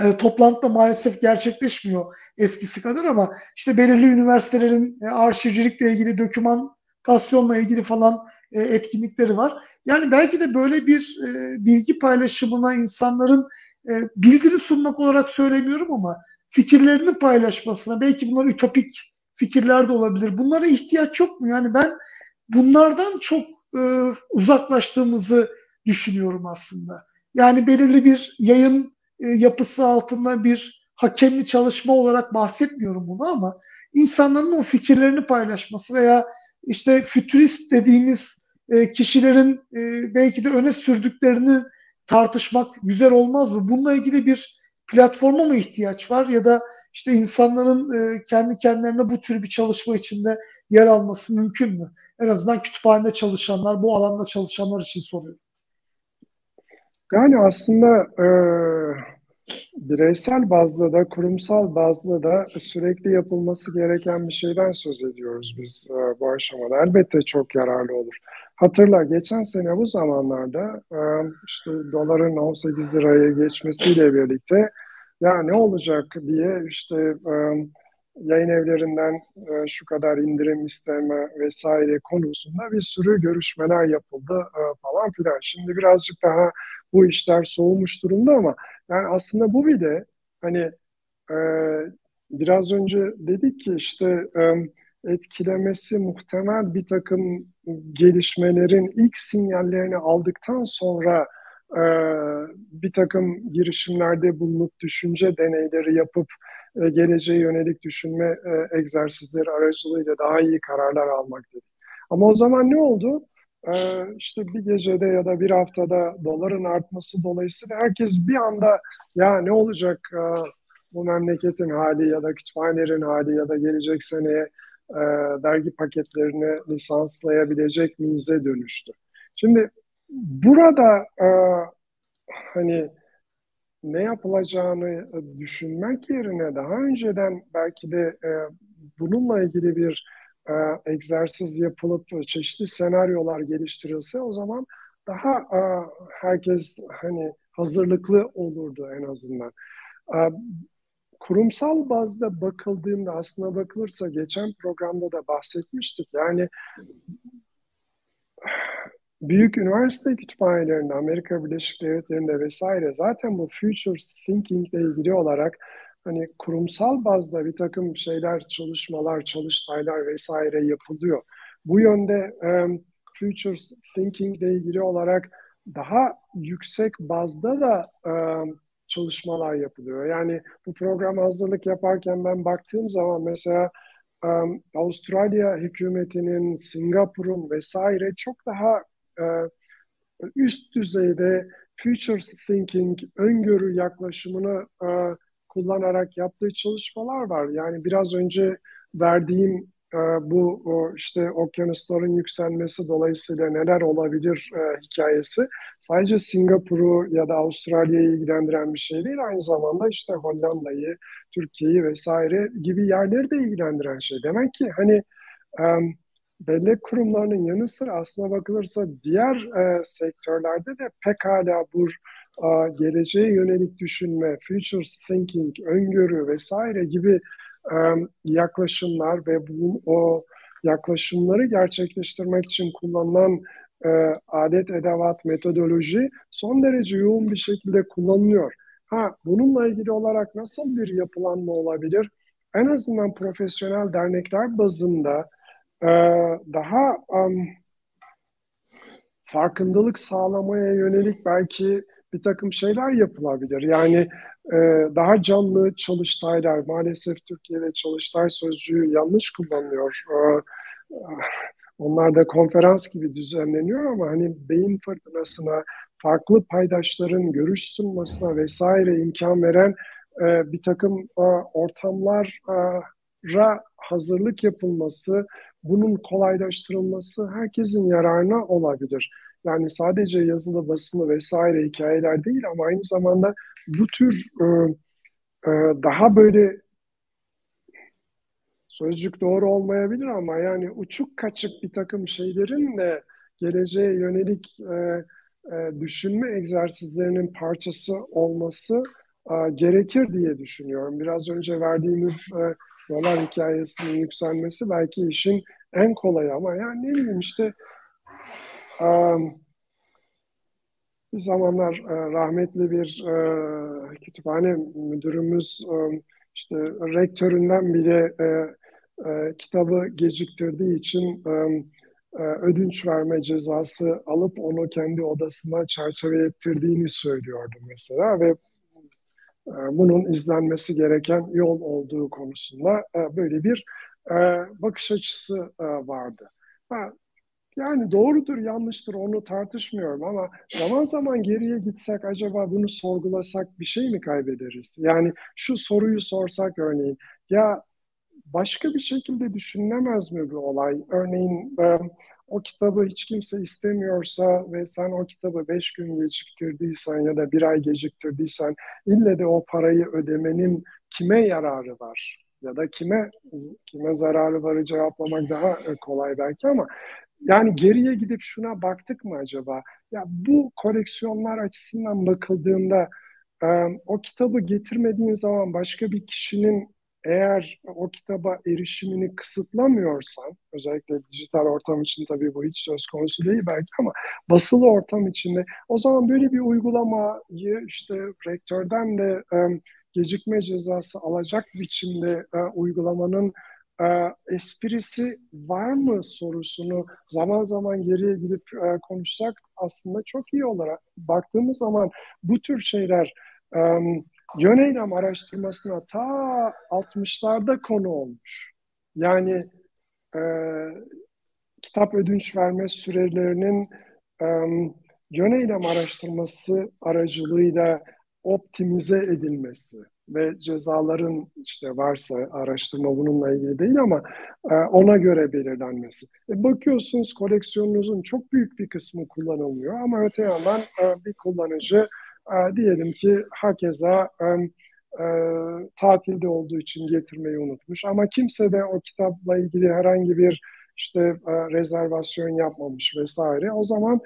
e, toplantı maalesef gerçekleşmiyor eskisi kadar ama işte belirli üniversitelerin e, arşivcilikle ilgili dokümantasyonla ilgili falan e, etkinlikleri var. Yani belki de böyle bir e, bilgi paylaşımına insanların bildiri sunmak olarak söylemiyorum ama fikirlerini paylaşmasına belki bunlar ütopik fikirler de olabilir. Bunlara ihtiyaç yok mu? Yani ben bunlardan çok e, uzaklaştığımızı düşünüyorum aslında. Yani belirli bir yayın e, yapısı altında bir hakemli çalışma olarak bahsetmiyorum bunu ama insanların o fikirlerini paylaşması veya işte fütürist dediğimiz e, kişilerin e, belki de öne sürdüklerini tartışmak güzel olmaz mı? Bununla ilgili bir platforma mı ihtiyaç var ya da işte insanların e, kendi kendilerine bu tür bir çalışma içinde yer alması mümkün mü? En azından kütüphanede çalışanlar, bu alanda çalışanlar için soruyorum. Yani aslında bireysel bazda da kurumsal bazda da sürekli yapılması gereken bir şeyden söz ediyoruz biz e, bu aşamada. Elbette çok yararlı olur. Hatırla geçen sene bu zamanlarda e, işte doların 18 liraya geçmesiyle birlikte ya ne olacak diye işte e, yayın evlerinden şu kadar indirim isteme vesaire konusunda bir sürü görüşmeler yapıldı falan filan. Şimdi birazcık daha bu işler soğumuş durumda ama yani aslında bu bile hani e, biraz önce dedik ki işte e, etkilemesi muhtemel bir takım gelişmelerin ilk sinyallerini aldıktan sonra e, bir takım girişimlerde bulunup düşünce deneyleri yapıp e, geleceğe yönelik düşünme e, egzersizleri aracılığıyla daha iyi kararlar almak dedik. Ama o zaman ne oldu? E, işte bir gecede ya da bir haftada doların artması dolayısıyla herkes bir anda ya ne olacak e, bu memleketin hali ya da kütüphanelerin hali ya da gelecek seneye dergi paketlerini lisanslayabilecek miyize dönüştü. Şimdi burada e, hani ne yapılacağını düşünmek yerine daha önceden belki de e, bununla ilgili bir e, egzersiz yapılıp çeşitli senaryolar geliştirilse o zaman daha e, herkes hani hazırlıklı olurdu en azından. E, kurumsal bazda bakıldığında aslına bakılırsa geçen programda da bahsetmiştik. Yani büyük üniversite kütüphanelerinde, Amerika Birleşik Devletleri'nde vesaire zaten bu future thinking ile ilgili olarak hani kurumsal bazda bir takım şeyler, çalışmalar, çalıştaylar vesaire yapılıyor. Bu yönde um, future thinking ile ilgili olarak daha yüksek bazda da um, çalışmalar yapılıyor. Yani bu program hazırlık yaparken ben baktığım zaman mesela um, Avustralya hükümetinin, Singapur'un vesaire çok daha uh, üst düzeyde future thinking, öngörü yaklaşımını uh, kullanarak yaptığı çalışmalar var. Yani biraz önce verdiğim e, bu işte okyanusların yükselmesi dolayısıyla neler olabilir e, hikayesi sadece Singapur'u ya da Avustralya'yı ilgilendiren bir şey değil. Aynı zamanda işte Hollanda'yı, Türkiye'yi vesaire gibi yerleri de ilgilendiren şey. Demek ki hani um, bellek kurumlarının yanı sıra aslına bakılırsa diğer e, sektörlerde de pekala bu e, geleceğe yönelik düşünme, future thinking, öngörü vesaire gibi yaklaşımlar ve bu o yaklaşımları gerçekleştirmek için kullanılan e, adet, edevat, metodoloji son derece yoğun bir şekilde kullanılıyor. Ha, bununla ilgili olarak nasıl bir yapılanma olabilir? En azından profesyonel dernekler bazında e, daha um, farkındalık sağlamaya yönelik belki bir takım şeyler yapılabilir. Yani e, daha canlı çalıştaylar, maalesef Türkiye'de çalıştay sözcüğü yanlış kullanılıyor. E, onlar da konferans gibi düzenleniyor ama hani beyin fırtınasına, farklı paydaşların görüş sunmasına vesaire imkan veren e, bir takım e, ortamlara hazırlık yapılması, bunun kolaylaştırılması herkesin yararına olabilir. Yani sadece yazılı basılı vesaire hikayeler değil ama aynı zamanda bu tür e, e, daha böyle sözcük doğru olmayabilir ama yani uçuk kaçık bir takım şeylerin de geleceğe yönelik e, e, düşünme egzersizlerinin parçası olması e, gerekir diye düşünüyorum. Biraz önce verdiğimiz e, dolar hikayesinin yükselmesi belki işin en kolayı ama yani ne bileyim işte bir zamanlar rahmetli bir kütüphane müdürümüz işte rektöründen bile kitabı geciktirdiği için ödünç verme cezası alıp onu kendi odasına çerçeve ettirdiğini söylüyordu mesela ve bunun izlenmesi gereken yol olduğu konusunda böyle bir bakış açısı vardı. Ha, yani doğrudur, yanlıştır onu tartışmıyorum ama zaman zaman geriye gitsek acaba bunu sorgulasak bir şey mi kaybederiz? Yani şu soruyu sorsak örneğin ya başka bir şekilde düşünülemez mi bu olay? Örneğin o kitabı hiç kimse istemiyorsa ve sen o kitabı beş gün geciktirdiysen ya da bir ay geciktirdiysen ille de o parayı ödemenin kime yararı var? Ya da kime kime zararı varı cevaplamak daha kolay belki ama yani geriye gidip şuna baktık mı acaba? Ya bu koleksiyonlar açısından bakıldığında o kitabı getirmediğin zaman başka bir kişinin eğer o kitaba erişimini kısıtlamıyorsan, özellikle dijital ortam için tabii bu hiç söz konusu değil belki ama basılı ortam içinde o zaman böyle bir uygulamayı işte rektörden de gecikme cezası alacak biçimde uygulamanın e, esprisi var mı sorusunu zaman zaman geriye gidip e, konuşsak aslında çok iyi olarak baktığımız zaman bu tür şeyler e, yöneylem araştırmasına ta 60'larda konu olmuş. Yani e, kitap ödünç verme sürelerinin e, yöneylem araştırması aracılığıyla optimize edilmesi ve cezaların işte varsa araştırma bununla ilgili değil ama e, ona göre belirlenmesi. E, bakıyorsunuz koleksiyonunuzun çok büyük bir kısmı kullanılmıyor ama öte yandan e, bir kullanıcı e, diyelim ki hakeza tatilde olduğu için getirmeyi unutmuş ama kimse de o kitapla ilgili herhangi bir işte rezervasyon yapmamış vesaire. O zaman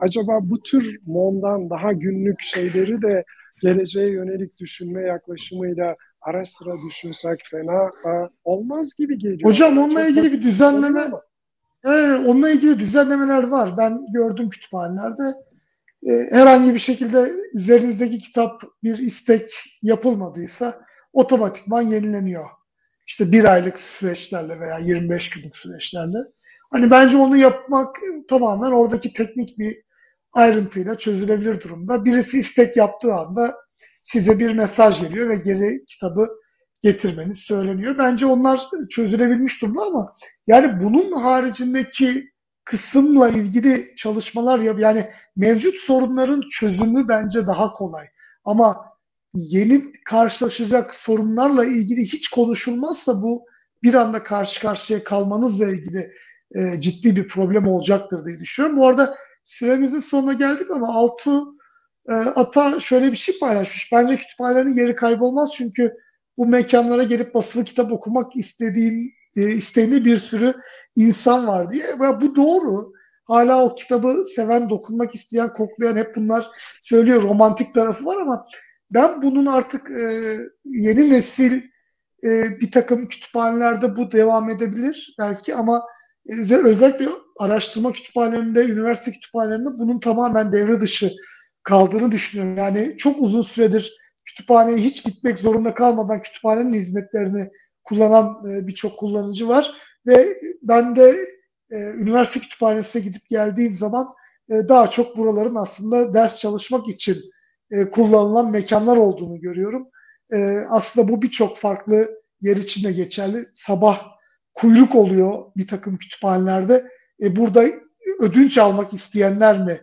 acaba bu tür MON'dan daha günlük şeyleri de geleceğe yönelik düşünme yaklaşımıyla ara sıra düşünsek fena olmaz gibi geliyor. Hocam onunla Çok ilgili bir düzenleme Evet, onunla ilgili düzenlemeler var. Ben gördüm kütüphanelerde. E, herhangi bir şekilde üzerinizdeki kitap bir istek yapılmadıysa otomatikman yenileniyor. İşte bir aylık süreçlerle veya 25 günlük süreçlerle. Hani bence onu yapmak tamamen oradaki teknik bir ayrıntıyla çözülebilir durumda. Birisi istek yaptığı anda size bir mesaj geliyor ve geri kitabı getirmeniz söyleniyor. Bence onlar çözülebilmiş durumda ama yani bunun haricindeki kısımla ilgili çalışmalar yap yani mevcut sorunların çözümü bence daha kolay. Ama yeni karşılaşacak sorunlarla ilgili hiç konuşulmazsa bu bir anda karşı karşıya kalmanızla ilgili e, ciddi bir problem olacaktır diye düşünüyorum. Bu arada süremizin sonuna geldik ama Altu e, Ata şöyle bir şey paylaşmış. Bence kütüphanelerin yeri kaybolmaz çünkü bu mekanlara gelip basılı kitap okumak istediğin e, isteğinde bir sürü insan var diye. Ve bu doğru. Hala o kitabı seven, dokunmak isteyen, koklayan hep bunlar söylüyor. Romantik tarafı var ama ben bunun artık e, yeni nesil e, bir takım kütüphanelerde bu devam edebilir belki ama e, özellikle araştırma kütüphanelerinde, üniversite kütüphanelerinde bunun tamamen devre dışı kaldığını düşünüyorum. Yani çok uzun süredir kütüphaneye hiç gitmek zorunda kalmadan kütüphanenin hizmetlerini kullanan e, birçok kullanıcı var ve ben de e, üniversite kütüphanesine gidip geldiğim zaman e, daha çok buraların aslında ders çalışmak için kullanılan mekanlar olduğunu görüyorum. Aslında bu birçok farklı yer içinde geçerli. Sabah kuyruk oluyor bir takım kütüphanelerde. E, burada ödünç almak isteyenler mi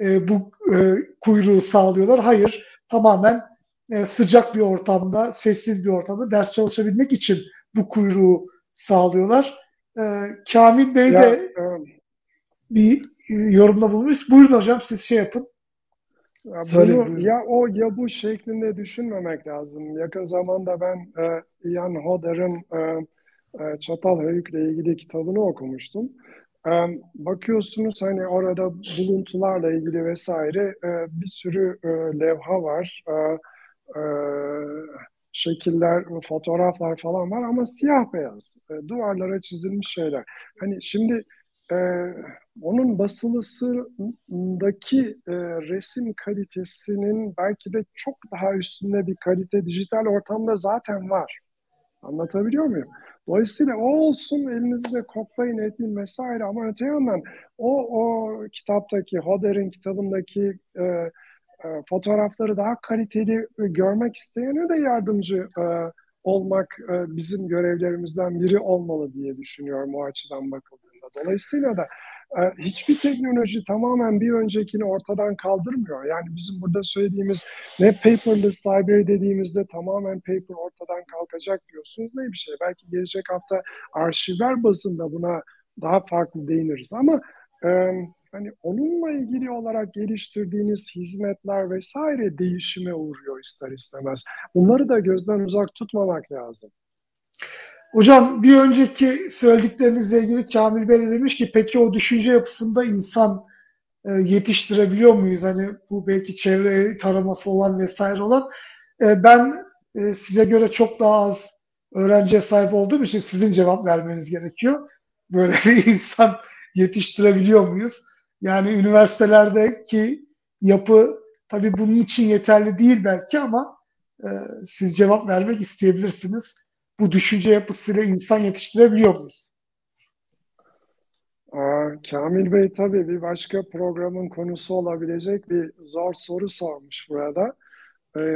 e, bu e, kuyruğu sağlıyorlar? Hayır, tamamen e, sıcak bir ortamda, sessiz bir ortamda ders çalışabilmek için bu kuyruğu sağlıyorlar. E, Kamil Bey ya, de e, bir e, yorumda bulmuş. Buyurun hocam siz şey yapın. Ya, bunu, ya o ya bu şeklinde düşünmemek lazım. Yakın zamanda ben e, Ian Hodder'ın e, e, Çatal Höyük'le ilgili kitabını okumuştum. E, bakıyorsunuz hani orada buluntularla ilgili vesaire e, bir sürü e, levha var. Şekiller, fotoğraflar falan var ama siyah beyaz. E, duvarlara çizilmiş şeyler. Hani şimdi onun basılısındaki resim kalitesinin belki de çok daha üstünde bir kalite dijital ortamda zaten var. Anlatabiliyor muyum? Dolayısıyla o olsun elinizde koklayın etmeyin vesaire ama öte yandan o, o kitaptaki, Hodder'in kitabındaki e, e, fotoğrafları daha kaliteli görmek isteyene de yardımcı e, olmak e, bizim görevlerimizden biri olmalı diye düşünüyorum o açıdan bakıldığında. Dolayısıyla da hiçbir teknoloji tamamen bir öncekini ortadan kaldırmıyor. Yani bizim burada söylediğimiz ne paperless library dediğimizde tamamen paper ortadan kalkacak diyorsunuz ne bir şey. Belki gelecek hafta arşivler bazında buna daha farklı değiniriz ama e, hani onunla ilgili olarak geliştirdiğiniz hizmetler vesaire değişime uğruyor ister istemez. Bunları da gözden uzak tutmamak lazım. Hocam bir önceki söylediklerinizle ilgili Kamil Bey de demiş ki peki o düşünce yapısında insan e, yetiştirebiliyor muyuz? Hani bu belki çevre taraması olan vesaire olan. E, ben e, size göre çok daha az öğrenciye sahip olduğum için sizin cevap vermeniz gerekiyor. Böyle bir insan yetiştirebiliyor muyuz? Yani üniversitelerdeki yapı tabii bunun için yeterli değil belki ama e, siz cevap vermek isteyebilirsiniz bu düşünce yapısıyla insan yetiştirebiliyor muyuz? Aa, Kamil Bey tabii bir başka programın konusu olabilecek bir zor soru sormuş burada. Ee,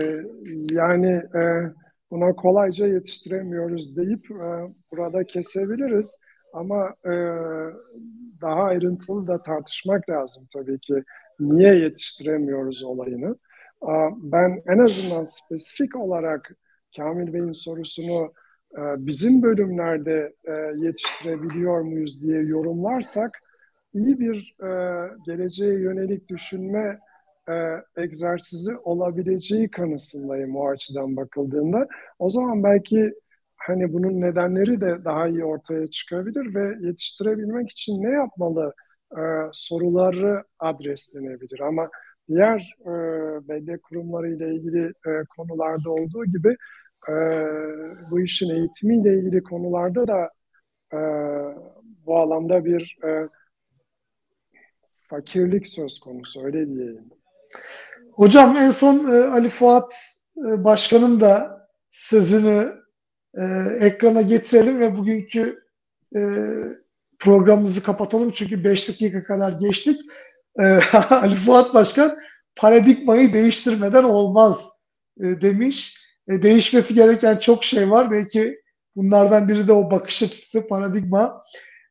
yani e, buna kolayca yetiştiremiyoruz deyip e, burada kesebiliriz. Ama e, daha ayrıntılı da tartışmak lazım tabii ki. Niye yetiştiremiyoruz olayını? Ben en azından spesifik olarak Kamil Bey'in sorusunu bizim bölümlerde e, yetiştirebiliyor muyuz diye yorumlarsak iyi bir e, geleceğe yönelik düşünme e, egzersizi olabileceği kanısındayım o açıdan bakıldığında. O zaman belki hani bunun nedenleri de daha iyi ortaya çıkabilir ve yetiştirebilmek için ne yapmalı soruları adreslenebilir. Ama diğer belediye kurumları ile ilgili konularda olduğu gibi e, bu işin eğitimiyle ilgili konularda da e, bu alanda bir e, fakirlik söz konusu öyle diyeyim. Hocam en son e, Ali Fuat e, Başkan'ın da sözünü e, ekrana getirelim ve bugünkü e, programımızı kapatalım çünkü 5 dakika kadar geçtik. E, Ali Fuat Başkan paradigmayı değiştirmeden olmaz e, demiş. E, değişmesi gereken çok şey var. Belki bunlardan biri de o bakış açısı, paradigma.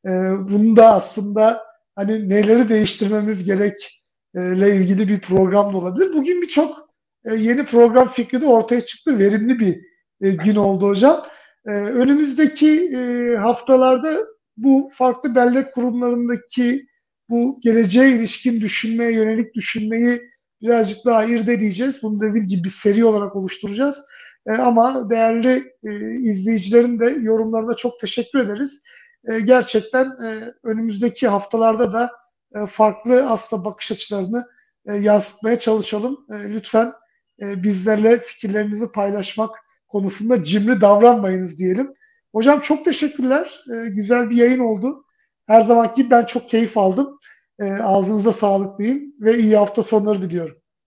E, bunu da aslında hani neleri değiştirmemiz gerek ile ilgili bir program da olabilir. Bugün birçok e, yeni program fikri de ortaya çıktı. Verimli bir e, gün oldu hocam. E, önümüzdeki haftalarda bu farklı bellek kurumlarındaki bu geleceğe ilişkin düşünmeye yönelik düşünmeyi birazcık daha irdeleyeceğiz. Bunu dediğim gibi bir seri olarak oluşturacağız. Ama değerli izleyicilerin de yorumlarına çok teşekkür ederiz. gerçekten önümüzdeki haftalarda da e, farklı aslında bakış açılarını e, yansıtmaya çalışalım. E, lütfen bizlerle fikirlerinizi paylaşmak konusunda cimri davranmayınız diyelim. Hocam çok teşekkürler. Güzel bir yayın oldu. Her zamanki ben çok keyif aldım. Ağzınıza sağlık diyeyim ve iyi hafta sonları diliyorum.